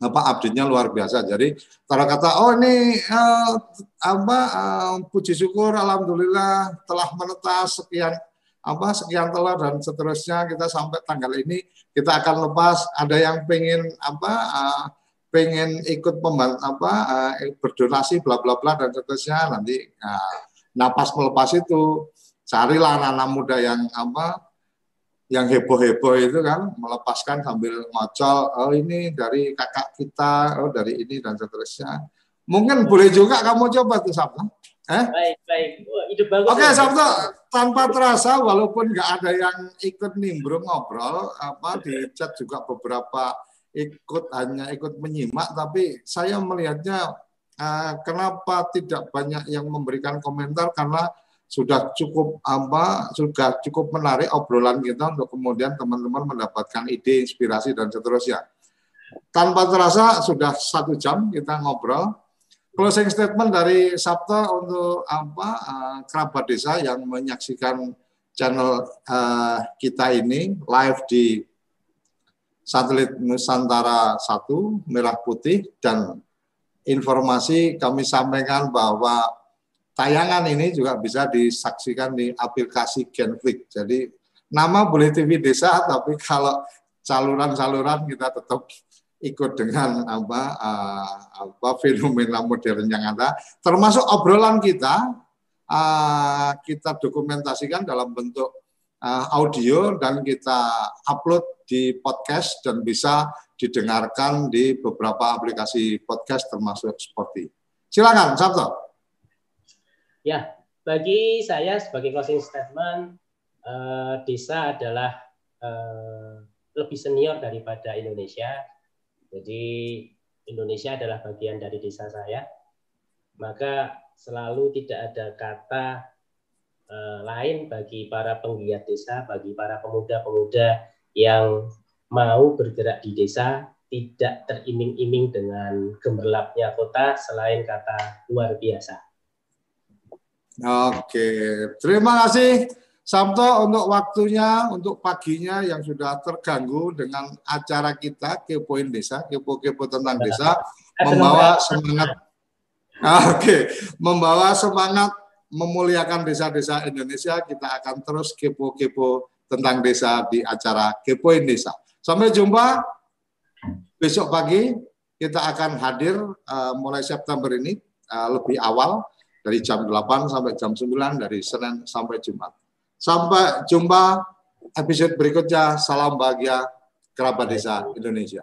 A: apa update-nya luar biasa. Jadi kalau kata oh ini uh, apa uh, puji syukur alhamdulillah telah menetas sekian apa sekian telur dan seterusnya kita sampai tanggal ini kita akan lepas ada yang pengen apa uh, pengen ikut membantu apa uh, berdonasi bla bla bla dan seterusnya nanti uh, napas melepas itu carilah anak-anak muda yang apa yang heboh-heboh itu kan melepaskan sambil ngocol oh ini dari kakak kita oh dari ini dan seterusnya. Mungkin boleh juga kamu coba tuh Sabtu
B: eh? Baik baik.
A: Itu bagus oke okay, Sabtu tanpa terasa walaupun nggak ada yang ikut nimbrung ngobrol apa di chat juga beberapa ikut hanya ikut menyimak, tapi saya melihatnya uh, kenapa tidak banyak yang memberikan komentar karena sudah cukup apa sudah cukup menarik obrolan kita untuk kemudian teman-teman mendapatkan ide, inspirasi dan seterusnya. Tanpa terasa sudah satu jam kita ngobrol. Closing statement dari Sabta untuk apa uh, kerabat desa yang menyaksikan channel uh, kita ini live di satelit Nusantara 1 merah putih dan informasi kami sampaikan bahwa tayangan ini juga bisa disaksikan di aplikasi Genflix. Jadi nama boleh TV Desa tapi kalau saluran-saluran kita tetap ikut dengan apa uh, apa fenomena modern yang ada termasuk obrolan kita uh, kita dokumentasikan dalam bentuk uh, audio dan kita upload di podcast dan bisa didengarkan di beberapa aplikasi podcast termasuk seperti. Silakan, Sabto.
B: Ya, bagi saya sebagai closing statement, eh, desa adalah eh, lebih senior daripada Indonesia. Jadi Indonesia adalah bagian dari desa saya. Maka selalu tidak ada kata uh, lain bagi para penggiat desa, bagi para pemuda-pemuda yang mau bergerak di desa tidak teriming-iming dengan gemerlapnya kota selain kata luar biasa.
A: Oke, terima kasih Samto untuk waktunya, untuk paginya yang sudah terganggu dengan acara kita Kepoin Desa, Kepo-kepo tentang desa, membawa semangat, oke, membawa semangat memuliakan desa-desa Indonesia. Kita akan terus kepo-kepo tentang desa di acara Kepoin Desa. Sampai jumpa besok pagi. Kita akan hadir uh, mulai September ini uh, lebih awal dari jam 8 sampai jam 9 dari Senin sampai Jumat. Sampai jumpa episode berikutnya. Salam bahagia kerabat desa Indonesia.